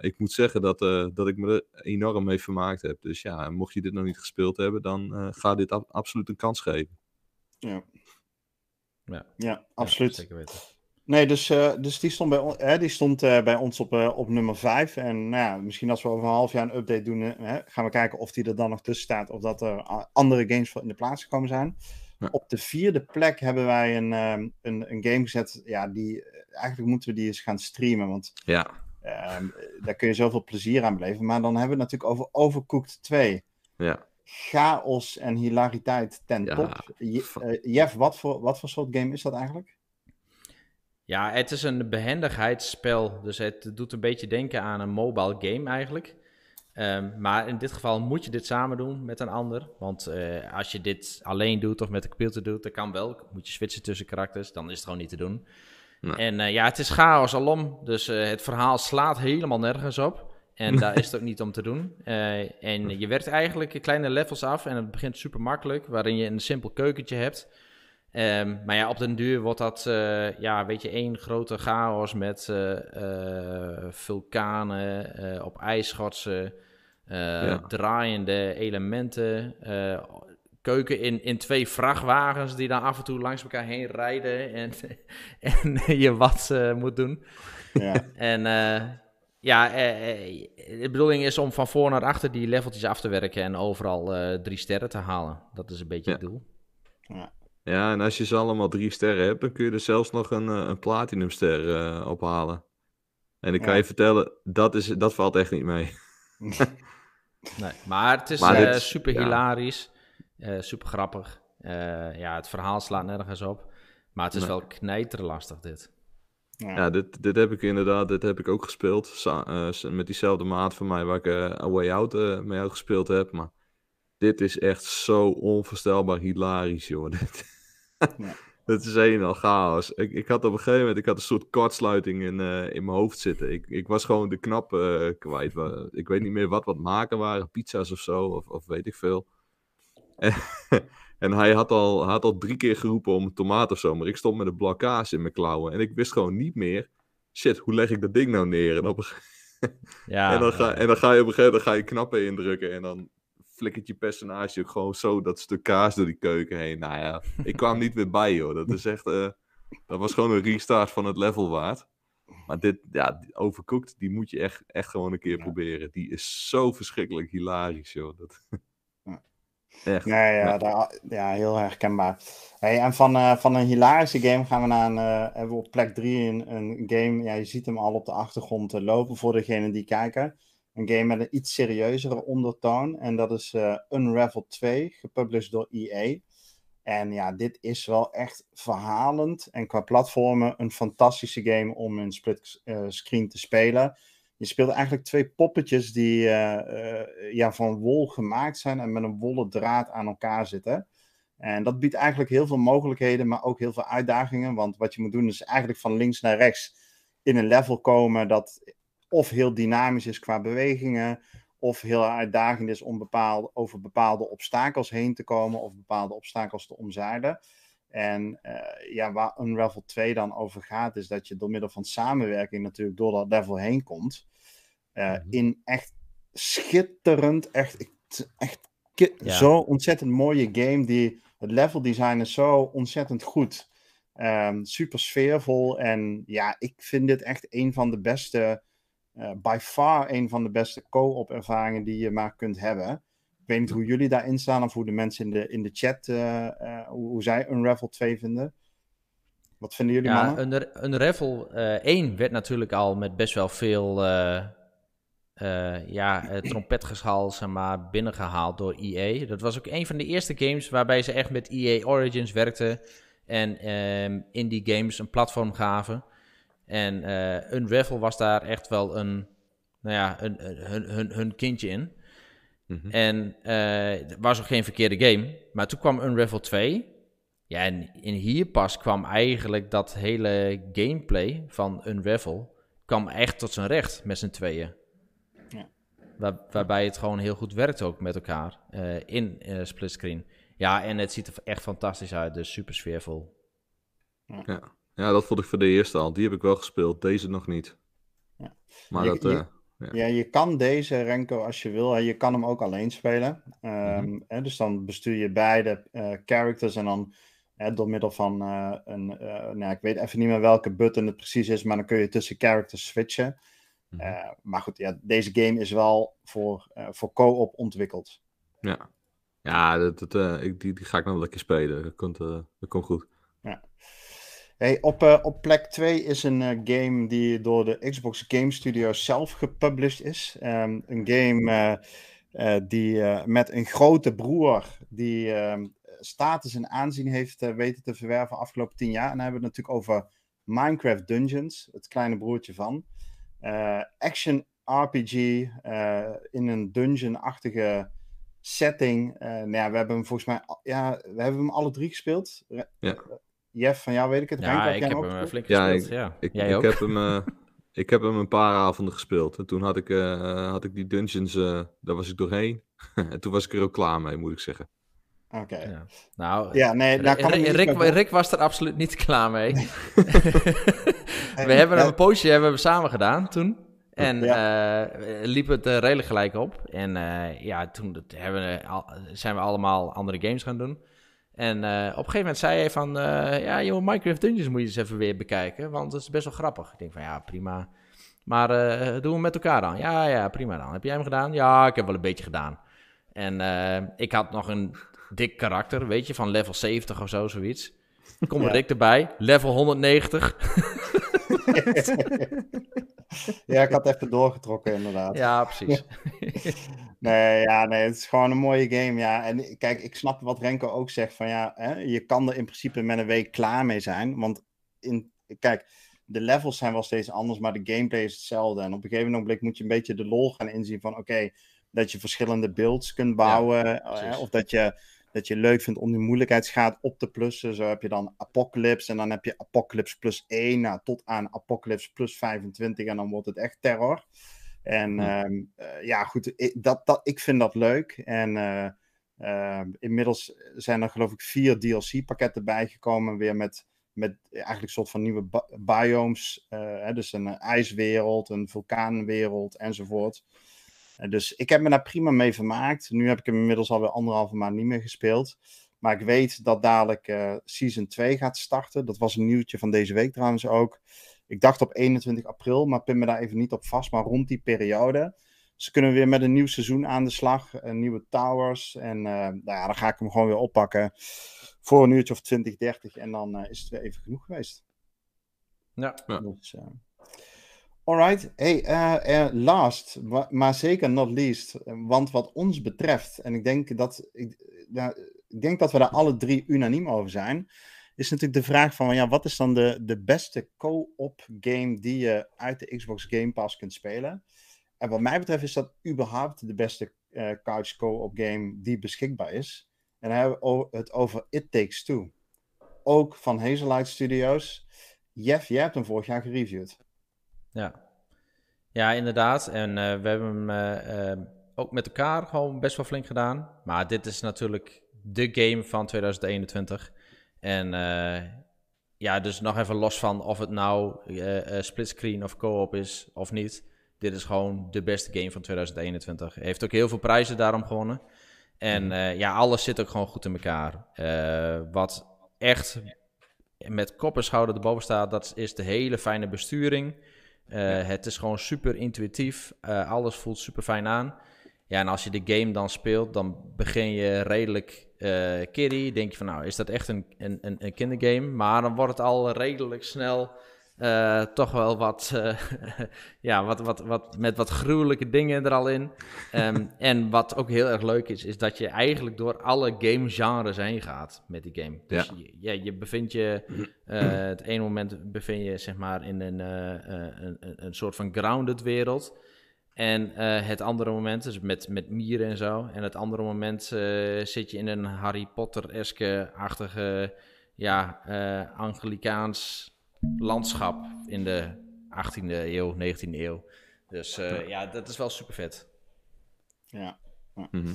Ik moet zeggen dat, dat ik me er enorm mee vermaakt heb. Dus ja, mocht je dit nog niet gespeeld hebben, dan ga dit ab- absoluut een kans geven. Ja, Ja. ja absoluut. Zeker weten. Nee, dus, eh, dus die stond bij, on- hè, die stond, eh, bij ons op, eh, op nummer 5. En nou ja, misschien als we over een half jaar een update doen, hè, gaan we kijken of die er dan nog tussen staat. Of dat er andere games voor in de plaats gekomen zijn. Ja. Op de vierde plek hebben wij een, ehm, een, een game gezet. Ja, die, eigenlijk moeten we die eens gaan streamen. Want Ja, ehm, daar kun je zoveel plezier aan beleven. Maar dan hebben we het natuurlijk over Overcooked 2. ja. Chaos en hilariteit ten Ja, top. Je, eh, Jeff, wat voor, wat voor soort game is dat eigenlijk? Ja, het is een behendigheidsspel. Dus het doet een beetje denken aan een mobile game eigenlijk. Ehm, maar in dit geval moet je dit samen doen met een ander. Want eh, als je dit alleen doet of met de computer doet, dat kan wel. Moet je switchen tussen karakters, dan is het gewoon niet te doen. Nee. En eh, ja, het is chaos alom. Dus eh, het verhaal slaat helemaal nergens op. En daar is het ook niet om te doen. Eh, en je werkt eigenlijk kleine levels af en het begint super makkelijk, waarin je een simpel keukentje hebt. Ehm, maar ja, op den duur wordt dat, eh, ja, weet je, één grote chaos met eh, vulkanen, op ijsschotsen, Ja. draaiende elementen, keuken in, in twee vrachtwagens die dan af en toe langs elkaar heen rijden en, en je wat moet doen. Ja. En Ja, eh, eh, de bedoeling is om van voor naar achter die leveltjes af te werken en overal eh, drie sterren te halen. Dat is een beetje Ja. het doel. Ja, en als je ze allemaal drie sterren hebt, dan kun je er zelfs nog een, eh, een platinumster eh ophalen. En ik kan Ja. je vertellen, dat, is, dat valt echt niet mee. Nee, maar het is Maar eh, dit- super ja. hilarisch, eh, super grappig. Eh, ja, het verhaal slaat nergens op. Maar het is Nee. wel knijterlastig dit. Ja. Ja, dit, dit heb ik inderdaad, dit heb ik ook gespeeld. Sa- eh, met diezelfde maat van mij waar ik eh A Way Out eh, mee uitgespeeld heb. Maar dit is echt zo onvoorstelbaar hilarisch, joh. Dit, Ja. dit is een al chaos. Ik, ik had op een gegeven moment ik had een soort kortsluiting in, in mijn hoofd zitten. Ik, ik was gewoon de knap kwijt. Ik weet niet meer wat wat maken waren. Pizza's of zo, of, of weet ik veel. En, hij had al, had al drie keer geroepen om een tomaat of zo. Maar ik stond met een blok kaas in mijn klauwen. En ik wist gewoon niet meer. Shit, hoe leg ik dat ding nou neer? En, op een, ge- Ja, en, dan, ga, en dan ga je op een gegeven moment ga je knappen indrukken. En dan flikkert je personage ook gewoon zo dat stuk kaas door die keuken heen. Nou ja, ik kwam niet weer bij, joh. Dat is echt... eh, dat was gewoon een restart van het level waard. Maar dit, ja, die Overcooked, die moet je echt, echt gewoon een keer Ja. proberen. Die is zo verschrikkelijk hilarisch, joh. Dat... Echt. Nee, ja, Ja. daar- ja, heel herkenbaar. Hey, en van, eh, van een hilarische game gaan we naar een, eh, hebben we op plek 3 een, een game. Ja, je ziet hem al op de achtergrond eh, lopen voor degenen die kijken. Een game met een iets serieuzere ondertoon. En dat is Unravel 2, gepublished door EA. En ja, dit is wel echt verhalend. En qua platformen een fantastische game om in split screen te spelen. Je speelt eigenlijk twee poppetjes die eh, eh, ja, van wol gemaakt zijn en met een wollen draad aan elkaar zitten. En dat biedt eigenlijk heel veel mogelijkheden, maar ook heel veel uitdagingen. Want wat je moet doen is eigenlijk van links naar rechts in een level komen dat of heel dynamisch is qua bewegingen, of heel uitdagend is om over bepaalde obstakels heen te komen of bepaalde obstakels te omzeilen. En eh, ja, waar Unravel 2 dan over gaat, is dat je door middel van samenwerking natuurlijk door dat level heen komt. Eh, Mhm. In echt schitterend, echt, echt Ja. zo ontzettend mooie game. Die, het level design is zo ontzettend goed. Ehm, super sfeervol. En ja, ik vind dit echt een van de beste, eh, by far een van de beste co-op ervaringen die je maar kunt hebben. Ik weet niet hoe jullie daarin staan of hoe de mensen in de, in de chat, eh, hoe, hoe zij Unravel 2 vinden. Wat vinden jullie Ja, mannen? eh 1 werd natuurlijk al met best wel veel eh, ja, eh, trompetgeschal zeg maar, binnengehaald door EA. Dat was ook een van de eerste games waarbij ze echt met EA Origins werkten. En ehm, in die games een platform gaven. En eh Unravel was daar echt wel een, nou ja, een, een- hun, hun, hun kindje in. Mhm. En het was ook geen verkeerde game. Maar toen kwam Unravel 2. Ja, en in hier pas kwam eigenlijk dat hele gameplay van Unravel... kwam echt tot zijn recht met z'n tweeën. Waar, waarbij het gewoon heel goed werkt ook met elkaar eh, in eh splitscreen. Ja, en het ziet er echt fantastisch uit, dus super sfeervol. Ja. ja, dat vond ik voor de eerste al. Die heb ik wel gespeeld, deze nog niet. Ja. Maar Je- dat, je- eh, Ja, je kan deze Renko als je wil. hè, Je kan hem ook alleen spelen. Ehm, hè, dus dan bestuur je beide eh, characters en dan hè, door middel van eh, een. eh, nou, ik weet even niet meer welke button het precies is, maar dan kun je tussen characters switchen. Mhm. Eh, maar goed, ja, deze game is wel voor, eh, voor co-op ontwikkeld. ja, ja dat, dat, eh, ik, die, die ga ik nog lekker spelen. Dat komt, dat komt goed. Hey, op, op plek 2 is een game die door de Xbox Game Studios zelf gepublished is. Ehm, een game die met een grote broer die ehm, status en aanzien heeft weten te verwerven de afgelopen tien jaar. En dan hebben we het natuurlijk over Minecraft Dungeons, het kleine broertje van. Eh, action RPG eh, in een dungeon-achtige setting. Eh, nou ja, we hebben hem volgens mij, ja, we hebben hem alle drie gespeeld. Re- Ja. Jeff, van jou weet ik het. Ja, ik heb ook hem eh, gespeeld? flink Ja, ik- ja. Ik, Jij ik, ook? heb hem, ik heb hem een paar avonden gespeeld. En toen had ik, eh, had ik die dungeons, eh, daar was ik doorheen. en toen was ik er ook klaar mee, moet ik zeggen. Oké. Ja. Ja. Nou, nee, daar kan Rick, Rick, Rick was er absoluut niet klaar mee. we hebben een poosje hebben we samen gedaan toen. En eh, liep het eh, redelijk gelijk op. En eh, ja, toen dat hebben we, al- zijn we allemaal andere games gaan doen. En op een gegeven moment zei hij van... ja, joh, Minecraft Dungeons moet je eens even weer bekijken. Want het is best wel grappig. Ik denk van, ja, prima. Maar doen we met elkaar dan? Ja, ja, prima dan. Heb jij hem gedaan? Ja, ik heb wel een beetje gedaan. En ik had nog een dik karakter, weet je, van level 70 of zo, zoiets. Kom Ja. Rick erbij, level 190. ja, ik had even doorgetrokken inderdaad. ja, precies. Nee, ja, nee, het is gewoon een mooie game. Ja, en kijk, ik snap wat Renko ook zegt van ja, hè, je kan er in principe met een week klaar mee zijn. Want in, kijk, de levels zijn wel steeds anders, maar de gameplay is hetzelfde. En op een gegeven moment moet je een beetje de lol gaan inzien van oké, dat je verschillende builds kunt bouwen. hè, of dat je, dat je leuk vindt om die moeilijkheidsgraad op te plussen. Zo heb je dan Apocalypse en dan heb je Apocalypse plus 1 nou, tot aan Apocalypse plus 25 en dan wordt het echt terror. En ehm, eh, ja, goed, ik, dat, dat, ik vind dat leuk. En eh, ehm, inmiddels zijn er geloof ik vier DLC-pakketten bijgekomen, weer met, met eigenlijk een soort van nieuwe bi- biomes. eh, hè, dus een ijswereld, een vulkaanwereld enzovoort. Dus ik heb me daar prima mee vermaakt. Nu heb ik hem inmiddels alweer anderhalve maand niet meer gespeeld. Maar ik weet dat dadelijk eh, Season 2 gaat starten. Dat was een nieuwtje van deze week trouwens ook. Ik dacht op 21 april, maar pin me daar even niet op vast. Maar rond die periode. Ze kunnen weer met een nieuw seizoen aan de slag. eh, nieuwe towers. En eh, nou ja, dan ga ik hem gewoon weer oppakken. Voor een uurtje of 20, 30. En dan eh, is het weer even genoeg geweest. ja. Ja. Dus, eh, alright. Hey, eh, eh, last, maar zeker not least. eh, Want wat ons betreft, en ik denk dat, ik, ja, ik denk dat we daar alle drie unaniem over zijn, is natuurlijk de vraag van, ja, wat is dan de, de beste co-op game die je uit de Xbox Game Pass kunt spelen? En wat mij betreft is dat überhaupt de beste eh, couch co-op game die beschikbaar is. En dan hebben we het over It Takes Two. Ook van Hazelight Studios. Jeff, jij hebt hem vorig jaar gereviewd. Ja, ja inderdaad. En eh, we hebben hem eh, eh, ook met elkaar gewoon best wel flink gedaan. Maar dit is natuurlijk de game van 2021. En ja, dus nog even los van of het nou splitscreen of co-op is of niet. Dit is gewoon de beste game van 2021. Hij heeft ook heel veel prijzen daarom gewonnen. En eh, ja, alles zit ook gewoon goed in elkaar. Wat echt met kop en schouder erboven staat, dat is de hele fijne besturing. Eh, Het is gewoon super intuïtief. Eh, alles voelt super fijn aan. Ja, en als je de game dan speelt, dan begin je redelijk eh kiddie. Denk je van, nou, is dat echt een, een, een kindergame? Maar dan wordt het al redelijk snel eh, toch wel wat, eh, ja, wat, wat, wat, met wat gruwelijke dingen er al in. Ehm, en wat ook heel erg leuk is, is dat je eigenlijk door alle gamegenres heen gaat met die game. Dus Ja. je, ja, je bevindt je, eh, het ene moment bevind je zeg maar in een, een, een, soort van grounded wereld. En het andere moment, dus met, met mieren en zo. En het andere moment zit je in een Harry Potter-eske-achtige, ja, Anglikaans landschap in de 18e eeuw, 19e eeuw. Dus eh, ja, dat is wel super vet. Ja. Mhm.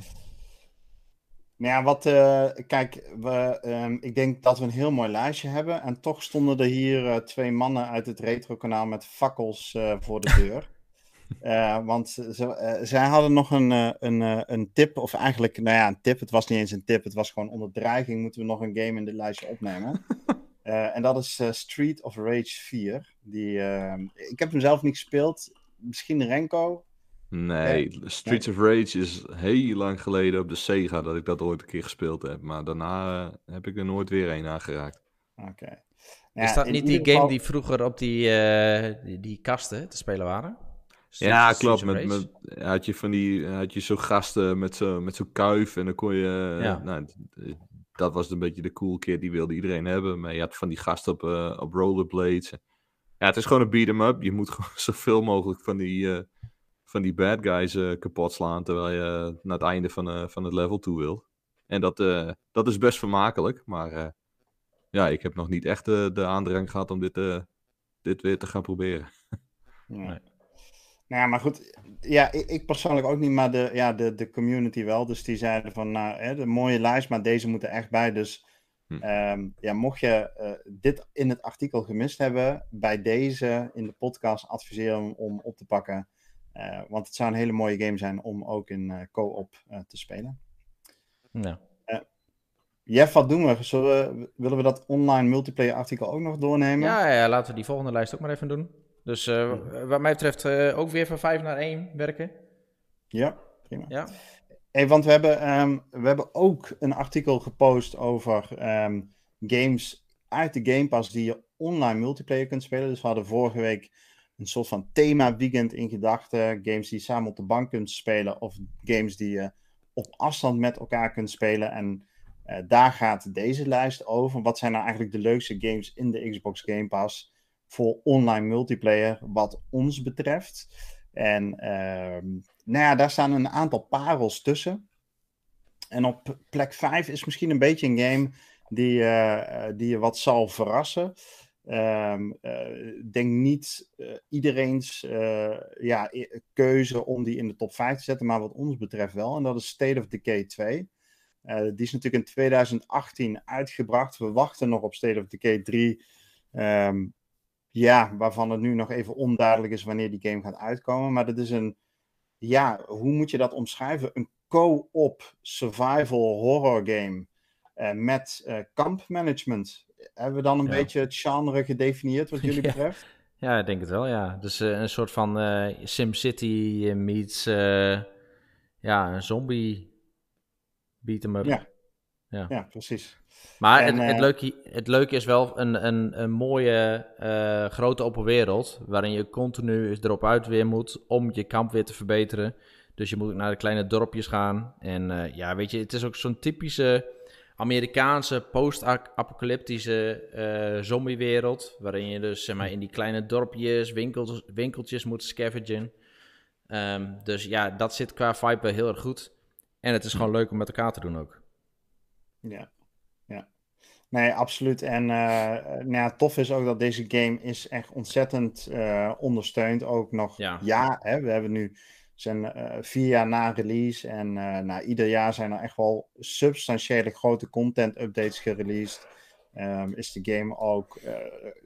Nou ja, wat, eh, kijk, we, ehm, ik denk dat we een heel mooi lijstje hebben. En toch stonden er hier eh, twee mannen uit het retro-kanaal met fakkels voor de deur. Want ze, zij hadden nog een, een, een tip, of eigenlijk, nou ja, een tip. Het was niet eens een tip, het was gewoon onder dreiging. Moeten we nog een game in dit lijstje opnemen? Eh, en dat is eh, Street of Rage 4. Die, ehm, ik heb hem zelf niet gespeeld. Misschien Renko. Nee, Streets of Rage is heel lang geleden op de Sega dat ik dat ooit een keer gespeeld heb. Maar daarna eh, heb ik er nooit weer een aangeraakt. Oké. Nou is dat niet die game geval- die vroeger op die, eh, die, die kasten te spelen waren? Ja, klopt. Met, met, had je van die, had je zo'n gasten met zo'n met zo'n kuif en dan kon je, eh, Ja. nou, dat was een beetje de cool kid, die wilde iedereen hebben. Maar je had van die gasten op, eh, op rollerblades. Ja, het is gewoon een beat 'em up. Je moet gewoon zoveel mogelijk van die, eh, van die bad guys eh, kapot slaan, terwijl je naar het einde van, eh, van het level toe wilt. En dat, eh, dat is best vermakelijk, maar eh, ja, ik heb nog niet echt de aandrang gehad om dit, eh, dit weer te gaan proberen. Ja. Nee. Nou ja, maar goed. Ja, ik, ik persoonlijk ook niet, maar de, ja, de, de community wel. Dus die zeiden van, nou, hè, de mooie lijst, maar deze moeten echt bij. Dus Hm. ehm, ja, mocht je eh, dit in het artikel gemist hebben, bij deze in de podcast adviseren om, om op te pakken. Eh, want het zou een hele mooie game zijn om ook in eh, co-op te spelen. Ja. Jeff, wat doen we? Zullen we? Willen we dat online multiplayer artikel ook nog doornemen? Ja, ja, laten we die volgende lijst ook maar even doen. Dus uh, wat mij betreft uh, ook weer van 5 naar 1 werken. Ja, prima. Ja. Hey, want we hebben, um, we hebben ook een artikel gepost over um, games uit de Game Pass die je online multiplayer kunt spelen. Dus we hadden vorige week een soort van thema weekend in gedachten. Games die je samen op de bank kunt spelen of games die je op afstand met elkaar kunt spelen. En uh, daar gaat deze lijst over. Wat zijn nou eigenlijk de leukste games in de Xbox Game Pass voor online multiplayer wat ons betreft? En uh, nou ja, daar staan een aantal parels tussen. En op plek 5 is misschien een beetje een game die, uh, die je wat zal verrassen. Um, denk niet iedereen's ja, keuze om die in de top 5 te zetten, maar wat ons betreft wel. En dat is State of Decay 2. die is natuurlijk in 2018 uitgebracht. We wachten nog op State of Decay 3. Um, ja, waarvan het nu nog even onduidelijk is wanneer die game gaat uitkomen. Maar dat is een, ja, hoe moet je dat omschrijven? Een co-op survival horror game met kampmanagement hebben we dan een ja. beetje het genre gedefinieerd wat jullie betreft? Ja, ik denk het wel, ja. Dus uh, een soort van SimCity meets ja, een zombie beat 'em up. Ja, ja. ja precies. Maar en, het, het, leuke, het leuke is wel een, een, een mooie grote open wereld, waarin je continu erop uit weer moet om je kamp weer te verbeteren. Dus je moet naar de kleine dorpjes gaan. En ja, weet je, het is ook zo'n typische Amerikaanse post-apocalyptische uh, zombiewereld. Waarin je dus zeg maar, in die kleine dorpjes, winkels, winkeltjes moet scavengen. Um, dus ja, dat zit qua vibe heel erg goed. En het is gewoon leuk om met elkaar te doen ook. Ja. Nee, absoluut. En uh, nou ja, tof is ook dat deze game is echt ontzettend uh, ondersteund. Ook nog, ja, ja hè, we hebben nu zijn uh, vier jaar na release. En uh, nou, ieder jaar zijn er echt wel substantiële grote content updates gereleased. Um, is de game ook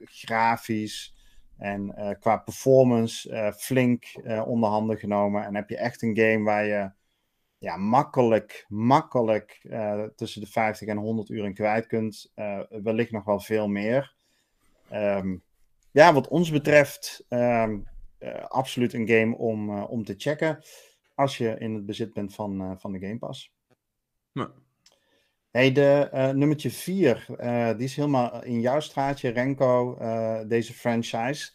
grafisch en qua performance flink onder handen genomen. En heb je echt een game waar je ja, makkelijk, makkelijk tussen de 50 en 100 uur in kwijt kunt. wellicht nog wel veel meer. Um, ja, wat ons betreft um, uh, absoluut een game om, uh, om te checken. Als je in het bezit bent van, uh, van de Game Pass. Ja. Hey, de nummertje 4, die is helemaal in jouw straatje, Renko, deze franchise.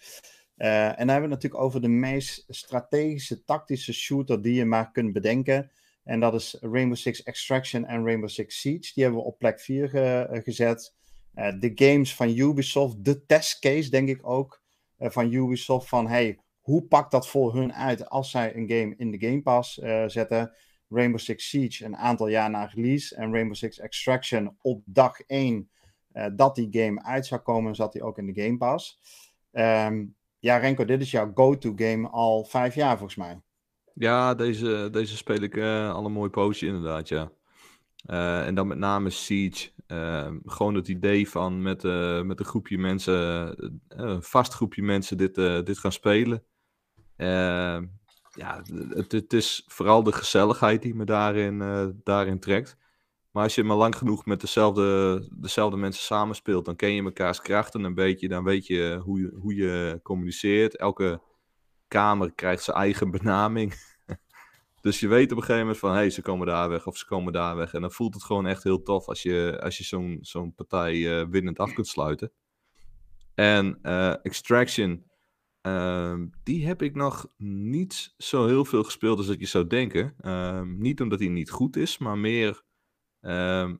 en dan hebben we het natuurlijk over de meest strategische, tactische shooter die je maar kunt bedenken. En dat is Rainbow Six Extraction en Rainbow Six Siege. Die hebben we op plek 4 ge gezet. de games van Ubisoft, de testcase denk ik ook van Ubisoft. Van hey, hoe pakt dat voor hun uit als zij een game in de Game Pass zetten? Rainbow Six Siege een aantal jaar na release en Rainbow Six Extraction op dag 1 uh, dat die game uit zou komen, zat hij ook in de Game Pass. Um, ja, Renko, dit is jouw go-to game al vijf jaar volgens mij. Ja, deze, deze speel ik uh, al een mooi poosje inderdaad, ja. Uh, en dan met name Siege. Uh, gewoon het idee van met, uh, met een groepje mensen, een vast groepje mensen dit, dit gaan spelen. Uh, ja, het, het, is vooral de gezelligheid die me daarin, daarin trekt. Maar als je maar lang genoeg met dezelfde, dezelfde mensen samenspeelt, dan ken je mekaars krachten een beetje. Dan weet je hoe je, hoe je communiceert. Elke kamer krijgt zijn eigen benaming. dus je weet op een gegeven moment van, hé, hey, ze komen daar weg of ze komen daar weg. En dan voelt het gewoon echt heel tof als je, als je zo'n zo'n partij uh, winnend af kunt sluiten. En uh, Extraction Uh, die heb ik nog niet zo heel veel gespeeld als dat je zou denken. Uh, niet omdat hij niet goed is, maar meer uh,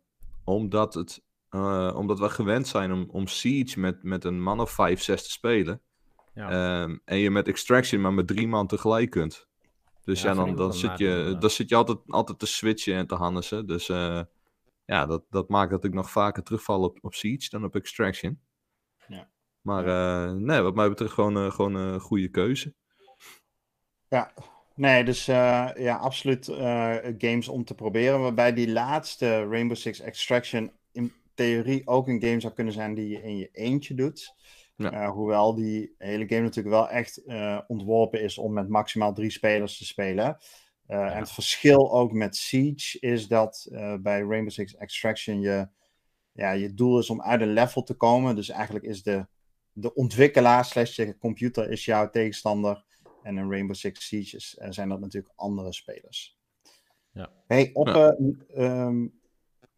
omdat, het, uh, omdat we gewend zijn om, om Siege met, met een man of 5, 6 te spelen. Ja. Ehm, en je met Extraction maar met drie man tegelijk kunt. Dus ja, ja dan, dan, zit je, dan zit je altijd, altijd te switchen en te hannesen. Dus uh, ja, dat, dat maakt dat ik nog vaker terugval op, op Siege dan op Extraction. Ja. Maar uh, nee, wat mij betreft gewoon, uh, gewoon een goede keuze. Ja, nee, dus uh, ja, absoluut games om te proberen. Waarbij die laatste Rainbow Six Extraction in theorie ook een game zou kunnen zijn die je in je eentje doet. Ja. hoewel die hele game natuurlijk wel echt ontworpen is om met maximaal drie spelers te spelen. Ja. En het verschil ook met Siege is dat bij Rainbow Six Extraction je, ja, je doel is om uit een level te komen. Dus eigenlijk is de de ontwikkelaar slash je computer is jouw tegenstander. En in Rainbow Six Siege eh, zijn dat natuurlijk andere spelers. Ja. Hey, op, Ja. eh, ehm,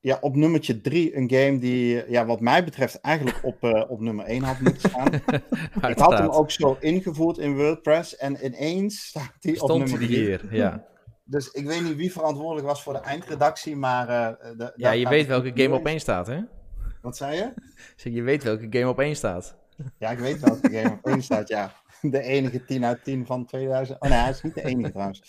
ja, op nummertje drie een game die, eh, ja, wat mij betreft, eigenlijk op, eh, op nummer 1 had moeten staan. Ik had hem ook zo ingevoerd in WordPress en ineens staat hij op Stond nummer hij 3. hier, ja. Dus ik weet niet wie verantwoordelijk was voor de eindredactie, maar... eh, de- Ja, je weet welke game op één staat, hè? Wat zei je? Zeg, je weet welke game op één staat. Ja, ik weet welke game op één staat, ja. De enige 10 uit 10 van 2000. Oh nee, hij is niet de enige trouwens.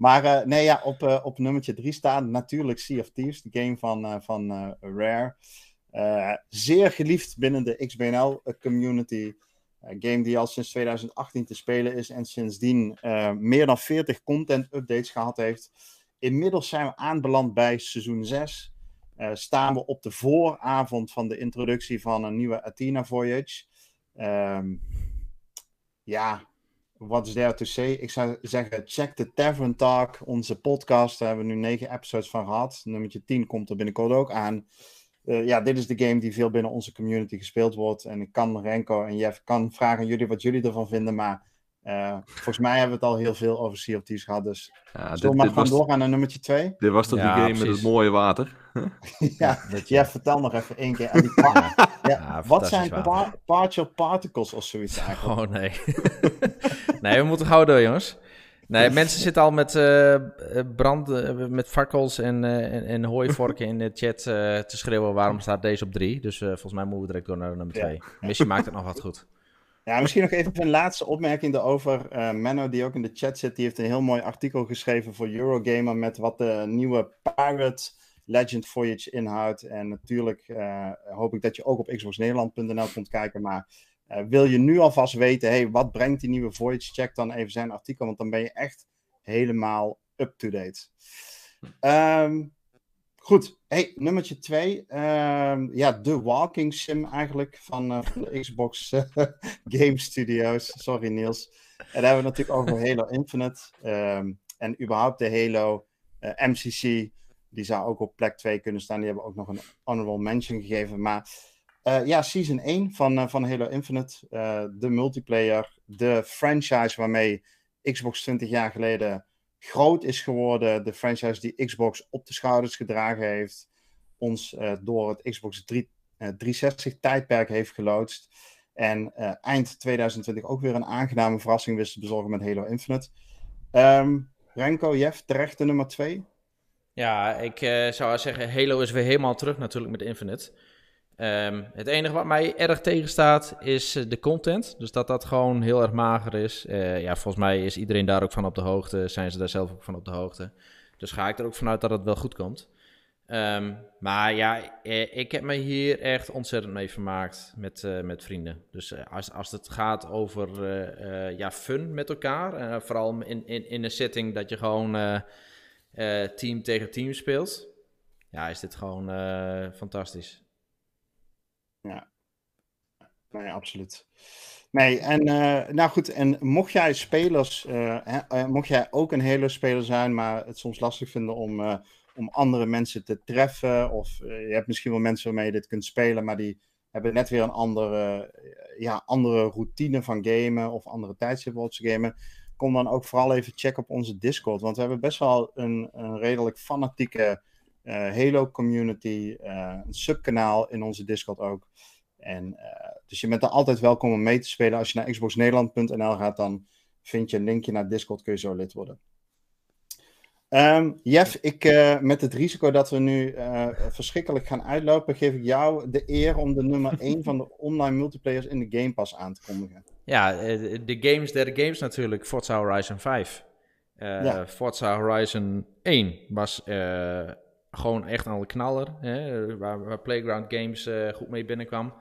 Maar eh, nee, ja, op, eh, op nummertje 3 staat natuurlijk Sea of Thieves, de game van, eh, van Rare. Zeer geliefd binnen de XBNL-community. Game die al sinds 2018 te spelen is en sindsdien meer dan 40 content-updates gehad heeft. Inmiddels zijn we aanbeland bij seizoen 6. Eh, staan we op de vooravond van de introductie van een nieuwe Athena Voyage. Ehm, ja, what is there to say? Ik zou zeggen, check de Tavern Talk, onze podcast. Daar hebben we nu negen episodes van gehad. Nummertje 10 komt er binnenkort ook aan. Eh, ja, dit is de game die veel binnen onze community gespeeld wordt. En ik kan Renko en Jeff kan vragen aan jullie wat jullie ervan vinden. Maar eh, volgens mij hebben we het al heel veel over Sea of Thieves gehad. Dus Ja, zullen we dit, maar dit, gewoon doorgaan naar nummertje 2? dit was toch Ja, die game met het mooie water? ja, Dat je- Jeff, vertel nog even één keer. En die ja, Ja, wat zijn water. pa- partial particles of zoiets eigenlijk? Oh nee. nee, we moeten gauw door, jongens. Nee, mensen zitten al met eh, eh, brand, met fakkels en, eh, en, en hooivorken in de chat te schreeuwen. Waarom staat deze op drie? Dus eh, volgens mij moeten we direct door naar nummer Ja. twee. Missie maakt het nog wat goed. Ja, misschien nog even een laatste opmerking erover. Eh Menno, die ook in de chat zit, die heeft een heel mooi artikel geschreven voor Eurogamer met wat de nieuwe Pirate Legend Voyage inhoudt. En natuurlijk eh, hoop ik dat je ook op xboxnederland.nl komt kijken. Maar eh, wil je nu alvast weten, hey, wat brengt die nieuwe Voyage? Check dan even zijn artikel, want dan ben je echt helemaal up-to-date. Ehm, goed, hey, nummertje twee. Ehm, ja, de walking sim eigenlijk van, eh, de Xbox eh, Game Studios. Sorry Niels. En daar hebben we natuurlijk over Halo Infinite. ehm, en überhaupt de Halo eh, MCC. Die zou ook op plek 2 kunnen staan. Die hebben ook nog een honorable mention gegeven. Maar ja, Season 1 van, van Halo Infinite. de multiplayer. De franchise waarmee Xbox 20 jaar geleden groot is geworden. De franchise die Xbox op de schouders gedragen heeft. Ons eh, door het Xbox 3, eh, 360 tijdperk heeft geloodst. En eh, eind 2020 ook weer een aangename verrassing wist te bezorgen met Halo Infinite. Ehm, Renko, Jeff, terecht de nummer 2. Ja, ik eh, zou zeggen, Halo is weer helemaal terug natuurlijk met Infinite. Ehm, het enige wat mij erg tegenstaat is eh, de content. Dus dat dat gewoon heel erg mager is. Eh, ja, volgens mij is iedereen daar ook van op de hoogte. Zijn ze daar zelf ook van op de hoogte. Dus ga ik er ook vanuit dat het wel goed komt. Ehm, maar ja, eh, ik heb me hier echt ontzettend mee vermaakt met, met vrienden. Dus als, als het gaat over ja, fun met elkaar. vooral in, in, in een setting dat je gewoon team tegen team speelt. Ja, is dit gewoon eh, fantastisch. Nee, absoluut. Nee, en eh, nou goed, en mocht jij spelers, eh, hè, eh, mocht jij ook een Halo-speler zijn, maar het soms lastig vinden om, om andere mensen te treffen, of je hebt misschien wel mensen waarmee je dit kunt spelen, maar die hebben net weer een andere, ja, andere routine van gamen of andere tijdstip gamen, kom dan ook vooral even checken op onze Discord, want we hebben best wel een, een redelijk fanatieke eh, Halo-community, eh, een subkanaal in onze Discord ook. En, eh, dus je bent er altijd welkom om mee te spelen. Als je naar xboxnederland.nl gaat, dan vind je een linkje naar Discord, kun je zo lid worden. Ehm, Jeff, ik, met het risico dat we nu verschrikkelijk gaan uitlopen, geef ik jou de eer om de nummer 1 van de online multiplayers in de Game Pass aan te kondigen. Ja, de games der games natuurlijk. Forza Horizon 5. Eh, Ja. Forza Horizon 1 was gewoon echt een knaller. Hè, waar, Playground Games eh, goed mee binnenkwam.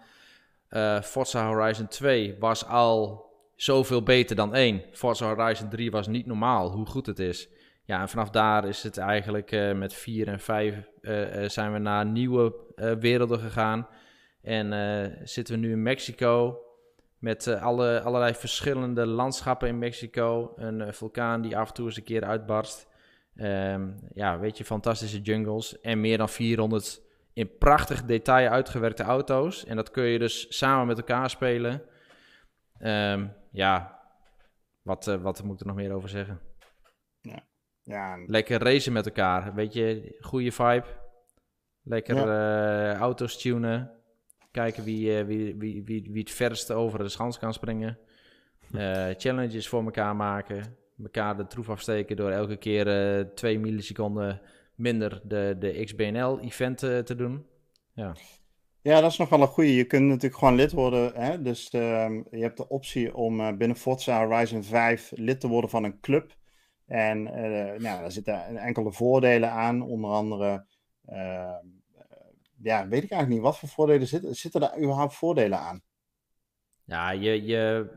Eh, Forza Horizon 2 was al zoveel beter dan 1. Forza Horizon 3 was niet normaal hoe goed het is. Ja, en vanaf daar is het eigenlijk eh, met 4 en 5 eh, eh, zijn we naar nieuwe werelden gegaan. En zitten we nu in Mexico met alle, allerlei verschillende landschappen in Mexico. Een vulkaan die af en toe eens een keer uitbarst. Ehm, ja, weet je, fantastische jungles. En meer dan 400 in prachtig detail uitgewerkte auto's. En dat kun je dus samen met elkaar spelen. Ehm, ja, wat, eh, wat moet ik er nog meer over zeggen? Ja, en- Lekker racen met elkaar. Weet je, goede vibe. Lekker eh, auto's tunen. Kijken wie, eh, wie, wie, wie, wie het verste over de schans kan springen. Challenges voor elkaar maken. Elkaar de troef afsteken door elke keer eh 2 milliseconden minder de, de XBNL-event eh, te doen. Ja, dat is nog wel een goede. Je kunt natuurlijk gewoon lid worden. Hè? Dus ehm, je hebt de optie om eh, binnen Forza Horizon 5 lid te worden van een club. En nou, daar zitten enkele voordelen aan. Onder andere, ehm, eh, ja, weet ik eigenlijk niet wat voor voordelen zitten. Zitten daar überhaupt voordelen aan? Ja, je, je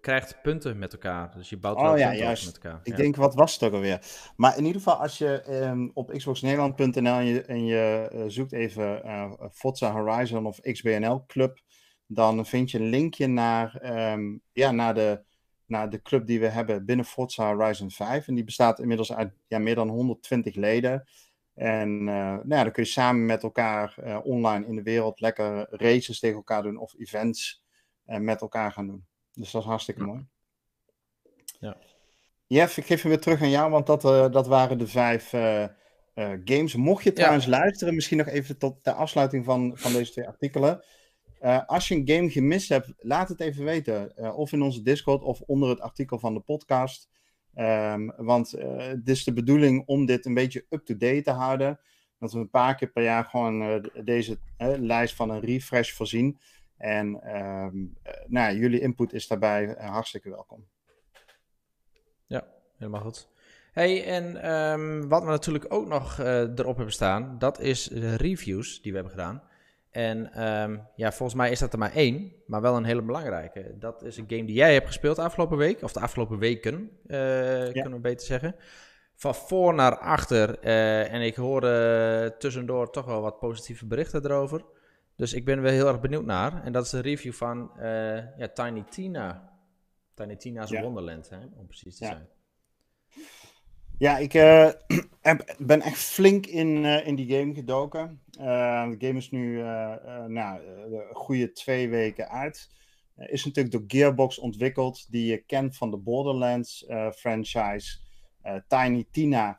krijgt punten met elkaar. Dus je bouwt Oh wel ja, punten juist. met elkaar. Ik Ja. denk, wat was het ook alweer? Maar in ieder geval, als je ehm, op xboxnederland.nl en je, en je eh, zoekt even eh, Forza Horizon of XBNL Club, dan vind je een linkje naar, ehm, ja, naar, de, naar de club die we hebben binnen Forza Horizon 5. En die bestaat inmiddels uit ja, meer dan 120 leden. En eh, nou ja, dan kun je samen met elkaar online in de wereld lekker races tegen elkaar doen of events eh, met elkaar gaan doen. Dus dat is hartstikke mooi. Ja. Jeff, ik geef hem weer terug aan jou, want dat, eh, dat waren de vijf eh, eh, games. Mocht je trouwens luisteren, misschien nog even tot de afsluiting van, van deze twee artikelen. Als je een game gemist hebt, laat het even weten. Of in onze Discord of onder het artikel van de podcast. Ehm, want het is de bedoeling om dit een beetje up-to-date te houden. Dat we een paar keer per jaar gewoon deze lijst van een refresh voorzien. En ehm, eh, nou, ja, jullie input is daarbij eh, hartstikke welkom. Ja, helemaal goed. Hey, en ehm, wat we natuurlijk ook nog eh, erop hebben staan, dat is de reviews die we hebben gedaan. En ehm, ja, volgens mij is dat er maar één, maar wel een hele belangrijke. Dat is een game die jij hebt gespeeld de afgelopen week, of de afgelopen weken, kunnen we beter zeggen. Van voor naar achter. en ik hoorde tussendoor toch wel wat positieve berichten erover. Dus ik ben er wel heel erg benieuwd naar. En dat is de review van eh, ja, Tiny Tina. Tiny Tina's Ja. Wonderland, hè, om precies te Ja. zijn. Ja, ik eh, ben echt flink in, eh, in die game gedoken. De game is nu nou, een goede twee weken uit. Is natuurlijk door Gearbox ontwikkeld, die je kent van de Borderlands franchise. Tiny Tina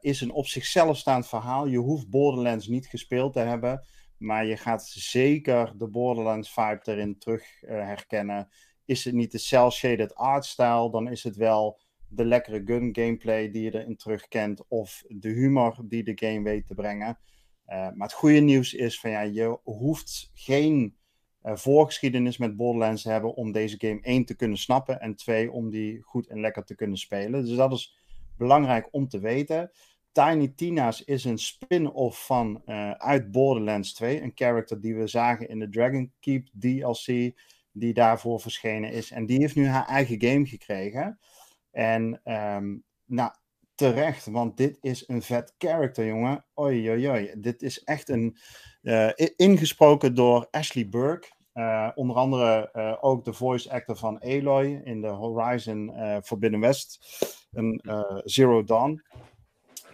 is een op zichzelf staand verhaal. Je hoeft Borderlands niet gespeeld te hebben, maar je gaat zeker de Borderlands vibe erin terug eh, herkennen. Is het niet de cel-shaded artstyle, dan is het wel de lekkere gun gameplay die je erin terugkent, of de humor die de game weet te brengen. Eh, maar het goede nieuws is van ja, je hoeft geen eh, voorgeschiedenis met Borderlands te hebben om deze game één te kunnen snappen en twee om die goed en lekker te kunnen spelen. Dus dat is belangrijk om te weten. Tiny Tina's is een spin-off van eh, uit Borderlands 2, een character die we zagen in de Dragon Keep DLC, die daarvoor verschenen is. En die heeft nu haar eigen game gekregen. En ehm, nou, terecht, want dit is een vet character, jongen. Oei. Dit is echt een. eh, ingesproken door Ashley Burke. Eh, onder andere ook de voice actor van Aloy in de Horizon Forbidden West. Een Zero Dawn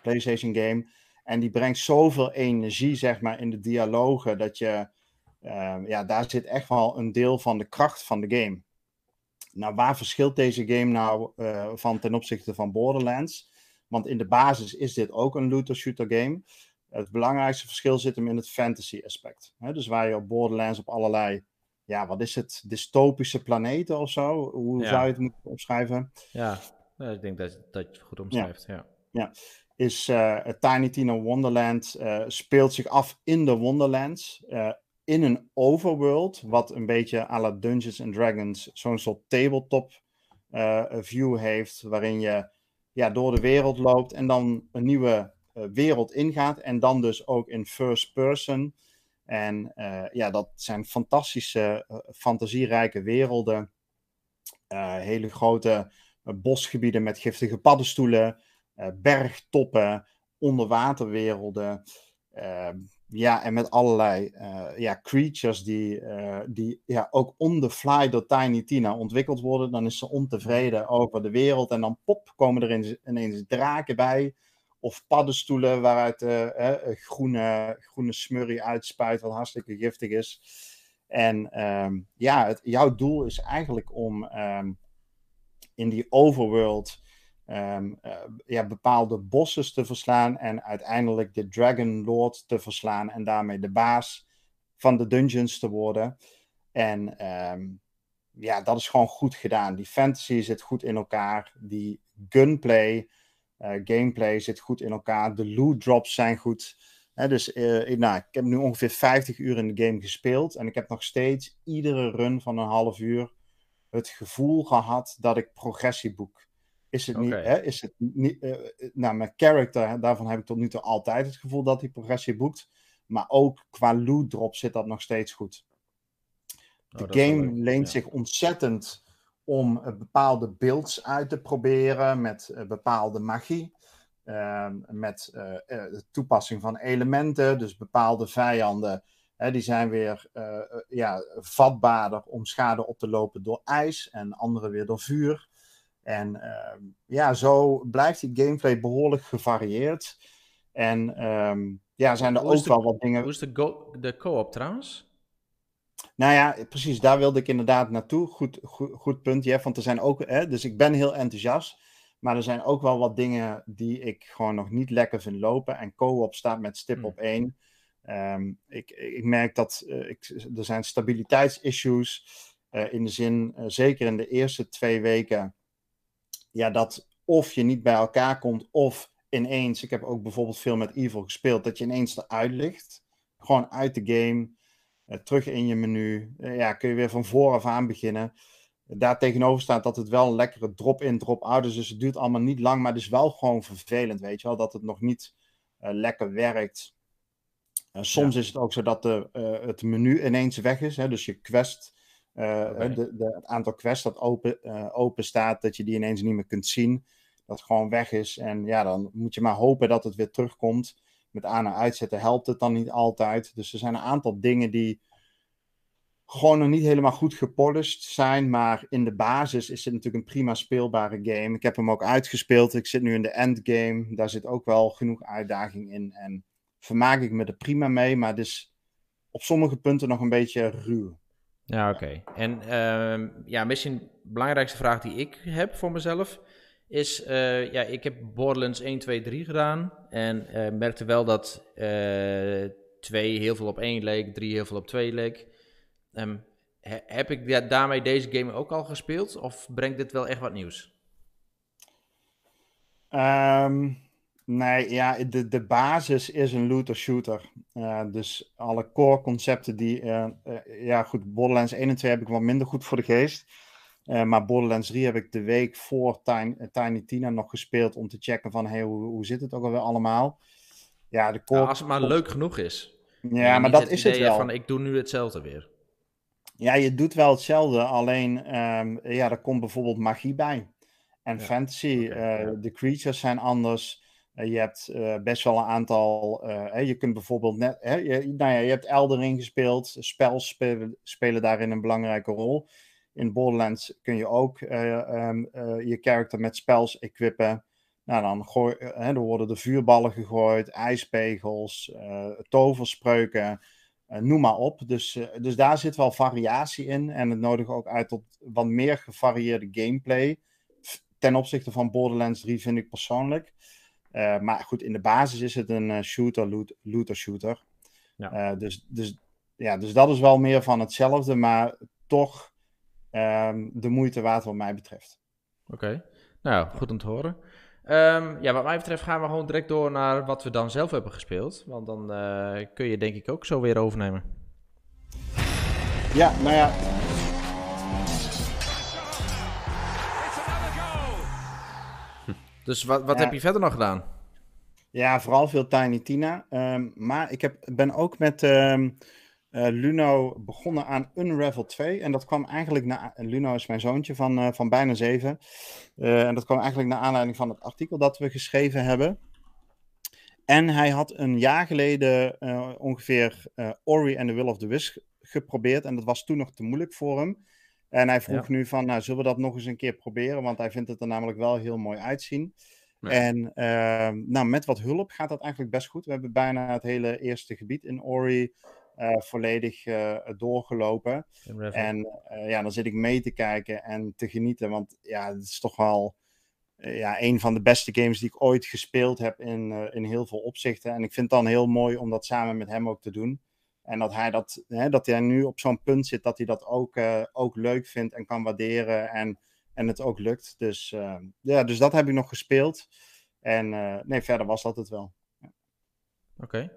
PlayStation game. En die brengt zoveel energie, zeg maar, in de dialogen. Dat je. eh, ja, daar zit echt wel een deel van de kracht van de game. Nou, waar verschilt deze game nou eh, van ten opzichte van Borderlands? Want in de basis is dit ook een looter-shooter game. Het belangrijkste verschil zit hem in het fantasy aspect. Hè? Dus waar je op Borderlands op allerlei, ja, wat is het, dystopische planeten of zo? Hoe Ja. zou je het moeten opschrijven? Ja, eh, ik denk dat, dat je het goed omschrijft. Ja. Is eh, Tiny Tina Wonderland eh, speelt zich af in de Wonderlands. eh, in een overworld, wat een beetje à la Dungeons and Dragons zo'n soort tabletop view heeft, waarin je ja, door de wereld loopt en dan een nieuwe wereld ingaat en dan dus ook in first person. En ja, dat zijn fantastische, fantasierijke werelden. Hele grote bosgebieden met giftige paddenstoelen bergtoppen, onderwaterwerelden. eh, ja, en met allerlei eh, ja, creatures die, eh, die ja, ook on the fly door Tiny Tina ontwikkeld worden. Dan is ze ontevreden over de wereld en dan pop komen er ineens, draken bij. Of paddenstoelen waaruit eh, eh, groene, groene smurrie uitspuit, wat hartstikke giftig is. En ehm, ja, het, jouw doel is eigenlijk om ehm, in die overworld ehm, eh, ja, bepaalde bosses te verslaan en uiteindelijk de Dragon Lord te verslaan en daarmee de baas van de dungeons te worden. En ehm, ja, dat is gewoon goed gedaan. Die fantasy zit goed in elkaar. Die gunplay, eh, gameplay zit goed in elkaar. De loot drops zijn goed. Dus eh, nou, ik heb nu ongeveer 50 uur in de game gespeeld. En ik heb nog steeds iedere run van een half uur het gevoel gehad dat ik progressie boek. Is het niet, hè, is het niet, eh, nou, mijn character, daarvan heb ik tot nu toe altijd het gevoel dat hij progressie boekt. Maar ook qua loot drop zit dat nog steeds goed. De wel game leuk, leent ja. zich ontzettend om eh, bepaalde builds uit te proberen met bepaalde magie. Ehm, met de toepassing van elementen, dus bepaalde vijanden. Hè, die zijn weer ja, vatbaarder om schade op te lopen door ijs en andere weer door vuur. En ehm, ja, zo blijft die gameplay behoorlijk gevarieerd. En ehm, ja, zijn er Hoe ook wel wat dingen. Hoe is de, go- de co-op trouwens? Nou ja, precies, daar wilde ik inderdaad naartoe. Goed, goed, goed punt, Jeff. Want er zijn ook, hè, dus ik ben heel enthousiast. Maar er zijn ook wel wat dingen die ik gewoon nog niet lekker vind lopen. En co-op staat met stip Hmm. op één. Ehm, ik, ik merk dat eh, ik, er zijn stabiliteitsissues. eh in de zin, eh, zeker in de eerste twee weken. Ja, dat of je niet bij elkaar komt, of ineens. Ik heb ook bijvoorbeeld veel met Evil gespeeld. Dat je ineens eruit ligt. Gewoon uit de game. Eh, terug in je menu. Eh, ja, kun je weer van vooraf aan beginnen. Daar tegenover staat dat het wel een lekkere drop-in, drop-out is. Dus het duurt allemaal niet lang, maar het is wel gewoon vervelend, weet je wel. Dat het nog niet eh, lekker werkt. Soms is het ook zo dat de, het menu ineens weg is. Hè, dus je quest, eh, Oké. de, de, het aantal quests dat open, eh, open staat, dat je die ineens niet meer kunt zien. Dat gewoon weg is. En ja, dan moet je maar hopen dat het weer terugkomt. Met aan- en uitzetten helpt het dan niet altijd. Dus er zijn een aantal dingen die gewoon nog niet helemaal goed gepolished zijn. Maar in de basis is het natuurlijk een prima speelbare game. Ik heb hem ook uitgespeeld. Ik zit nu in de endgame. Daar zit ook wel genoeg uitdaging in. En vermaak ik me er prima mee. Maar het is op sommige punten nog een beetje ruw. Ja, oké. En ehm, ja, misschien de belangrijkste vraag die ik heb voor mezelf is, eh, ja, ik heb Borderlands 1, 2, 3 gedaan en eh, merkte wel dat eh 2 heel veel op 1 leek, 3 heel veel op 2 leek. He- heb ik da- daarmee deze game ook al gespeeld of brengt dit wel echt wat nieuws? Ehm, nee, ja, de, de basis is een looter-shooter. Eh, dus alle core concepten die... eh, eh, ja, goed, Borderlands 1 en 2 heb ik wat minder goed voor de geest. Maar Borderlands 3 heb ik de week voor Tiny, Tiny Tina nog gespeeld om te checken van, hey, hoe, hoe zit het ook alweer allemaal? Ja, de core... Nou, als het maar leuk genoeg is. Ja, maar dat is het wel. van ik doe nu hetzelfde weer. Ja, je doet wel hetzelfde, alleen ehm, ja, er komt bijvoorbeeld magie bij. En Ja, fantasy, ja. de creatures zijn anders. Eh, je hebt eh, best wel een aantal. eh, je kunt bijvoorbeeld net. Hè, je, nou ja, je hebt Eldering gespeeld. Spels spelen, daarin een belangrijke rol. In Borderlands kun je ook eh, ehm, eh, je character met spels equippen. Nou, dan gooi, hè, er worden de vuurballen gegooid, ijspegels, toverspreuken. Noem maar op. Dus, dus daar zit wel variatie in. En het nodigt ook uit tot wat meer gevarieerde gameplay. Ten opzichte van Borderlands 3 vind ik persoonlijk. Eh, maar goed, in de basis is het een eh, shooter, loot, looter shooter. Ja. Eh, dus, dus, ja, dus dat is wel meer van hetzelfde, maar toch ehm, de moeite waard wat mij betreft. Oké, nou goed om te horen. Ehm, ja, wat mij betreft gaan we gewoon direct door naar wat we dan zelf hebben gespeeld. Want dan kun je denk ik ook zo weer overnemen. Ja, nou ja, Dus wat, wat Ja. heb je verder nog gedaan? Ja, vooral veel Tiny Tina. Ehm, maar ik heb, ben ook met ehm, eh, Luno begonnen aan Unravel 2. En dat kwam eigenlijk na. Luno is mijn zoontje van, eh, van bijna zeven. Eh, en dat kwam eigenlijk naar aanleiding van het artikel dat we geschreven hebben. En hij had een jaar geleden ongeveer Ori and the Will of the Wisp geprobeerd. En dat was toen nog te moeilijk voor hem. En hij vroeg nu van, nou, zullen we dat nog eens een keer proberen? Want hij vindt het er namelijk wel heel mooi uitzien. Ja. En ehm, nou, met wat hulp gaat dat eigenlijk best goed. We hebben bijna het hele eerste gebied in Ori eh, volledig eh, doorgelopen. En eh, ja, dan zit ik mee te kijken en te genieten. Want ja, het is toch wel ja, een van de beste games die ik ooit gespeeld heb in, in heel veel opzichten. En ik vind het dan heel mooi om dat samen met hem ook te doen. En dat hij, dat, hè, dat hij nu op zo'n punt zit dat hij dat ook, eh, ook leuk vindt en kan waarderen. En, en het ook lukt. Dus, eh, ja, dus dat heb ik nog gespeeld. En eh, nee, verder was dat het wel. Oké.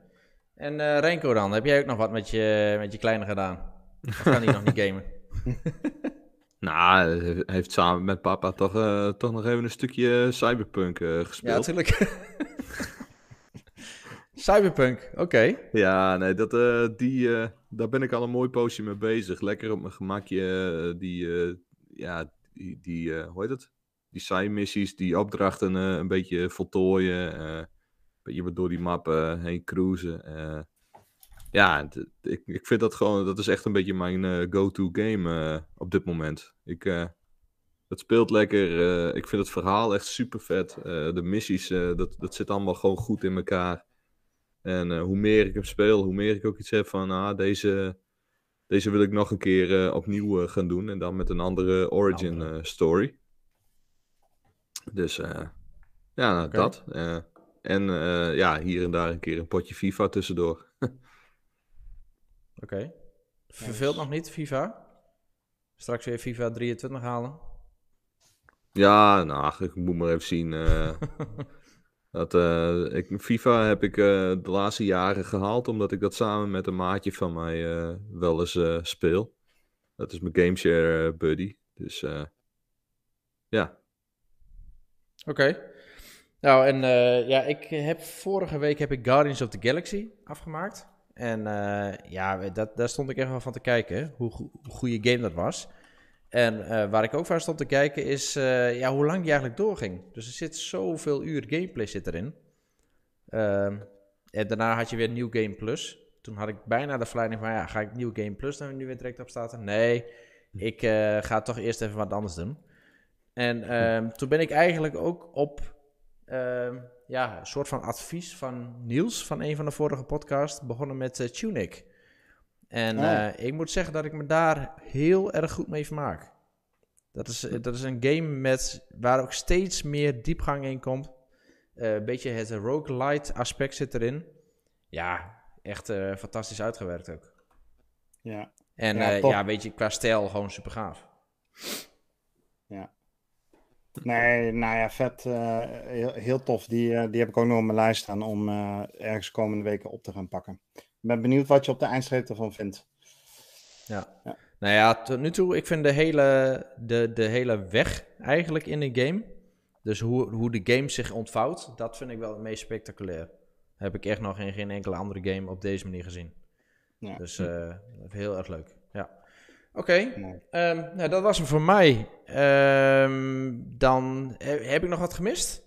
En eh Renko dan, heb jij ook nog wat met je, met je kleine gedaan? Of kan hij nog niet gamen? Nou, hij heeft samen met papa toch, eh, toch nog even een stukje Cyberpunk eh, Ja, gespeeld. natuurlijk. Cyberpunk, oké. Ja, nee, dat, eh, die, eh, daar ben ik al een mooi poosje mee bezig. Lekker op mijn gemakje. eh, die, ja, die, die hoe heet het? Die side-missies, die opdrachten een beetje voltooien. een beetje door die map heen cruisen. ja, ik, ik vind dat gewoon, dat is echt een beetje mijn go-to game op dit moment. Ik, het speelt lekker. ik vind het verhaal echt super vet. de missies, dat, dat zit allemaal gewoon goed in elkaar. En eh, hoe meer ik hem speel, hoe meer ik ook iets heb van, ah, deze, deze wil ik nog een keer eh, opnieuw eh, gaan doen. En dan met een andere origin eh, story. Dus eh, ja, nou, dat. eh. en eh, ja, hier en daar een keer een potje FIFA tussendoor. Oké. Verveelt nog niet, FIFA? Straks weer FIFA 23 halen? Ja, nou, ach, ik moet maar even zien. dat, eh, ik, FIFA heb ik eh, de laatste jaren gehaald, omdat ik dat samen met een maatje van mij eh, wel eens speel. Dat is mijn Gameshare buddy. Dus ja, Oké. Nou, en ja, ik heb vorige week heb ik Guardians of the Galaxy afgemaakt. En ja, dat, daar stond ik echt wel van te kijken, hoe, hoe goede game dat was. En eh, waar ik ook van stond te kijken is eh, ja, hoe lang die eigenlijk doorging. Dus er zit zoveel uur gameplay zit erin. Ehm, en daarna had je weer New Game Plus. Toen had ik bijna de verleiding van, ja, ga ik New Game Plus dan nu weer direct op starten? Nee, ik eh, ga toch eerst even wat anders doen. En ehm, toen ben ik eigenlijk ook op ehm, ja, een soort van advies van Niels van een van de vorige podcasts begonnen met Tunic. En Oh. eh, ik moet zeggen dat ik me daar heel erg goed mee vermaak. Dat is, dat is een game met, waar ook steeds meer diepgang in komt. Eh, een beetje het roguelite aspect zit erin. Ja, echt eh, fantastisch uitgewerkt ook. Ja. En Ja, ja, ja, weet je, qua stijl gewoon super gaaf. Nee, nou ja, vet. heel, heel tof. Die, die heb ik ook nog op mijn lijst staan om eh, ergens komende weken op te gaan pakken. Ben benieuwd wat je op de eindstreep ervan vindt. Ja. Ja. Nou ja, tot nu toe, ik vind de hele, de, de hele weg eigenlijk in de game. Dus hoe, hoe de game zich ontvouwt, dat vind ik wel het meest spectaculair. Heb ik echt nog in geen enkele andere game op deze manier gezien. Ja. Dus eh, heel erg leuk. Ja. Oké, ehm, nou, dat was hem voor mij. Ehm, dan he- heb ik nog wat gemist?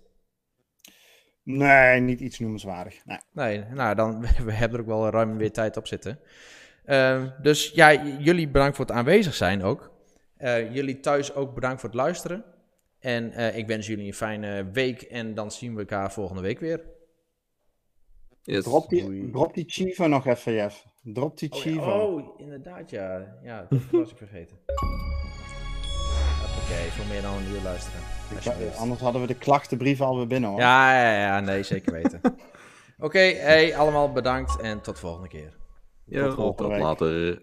Nee, niet iets noemenswaardig. Nee. Nee, nou dan we hebben er ook wel ruim weer tijd op zitten. Ehm, dus ja, jullie bedankt voor het aanwezig zijn ook. Eh, jullie thuis ook bedankt voor het luisteren. En eh, ik wens jullie een fijne week en dan zien we elkaar volgende week weer. yes. Drop, die, drop die Chiva nog even, Jeff. Drop die Oh, ja, oh, inderdaad ja. Ja, dat was ik vergeten. Oké, veel meer dan een uur luisteren. alsjeblieft. Anders hadden we de klachtenbrief alweer binnen hoor. Ja, ja, ja, nee, zeker weten. Oké, hey, allemaal bedankt en tot de volgende keer. Ja, Tot tot later.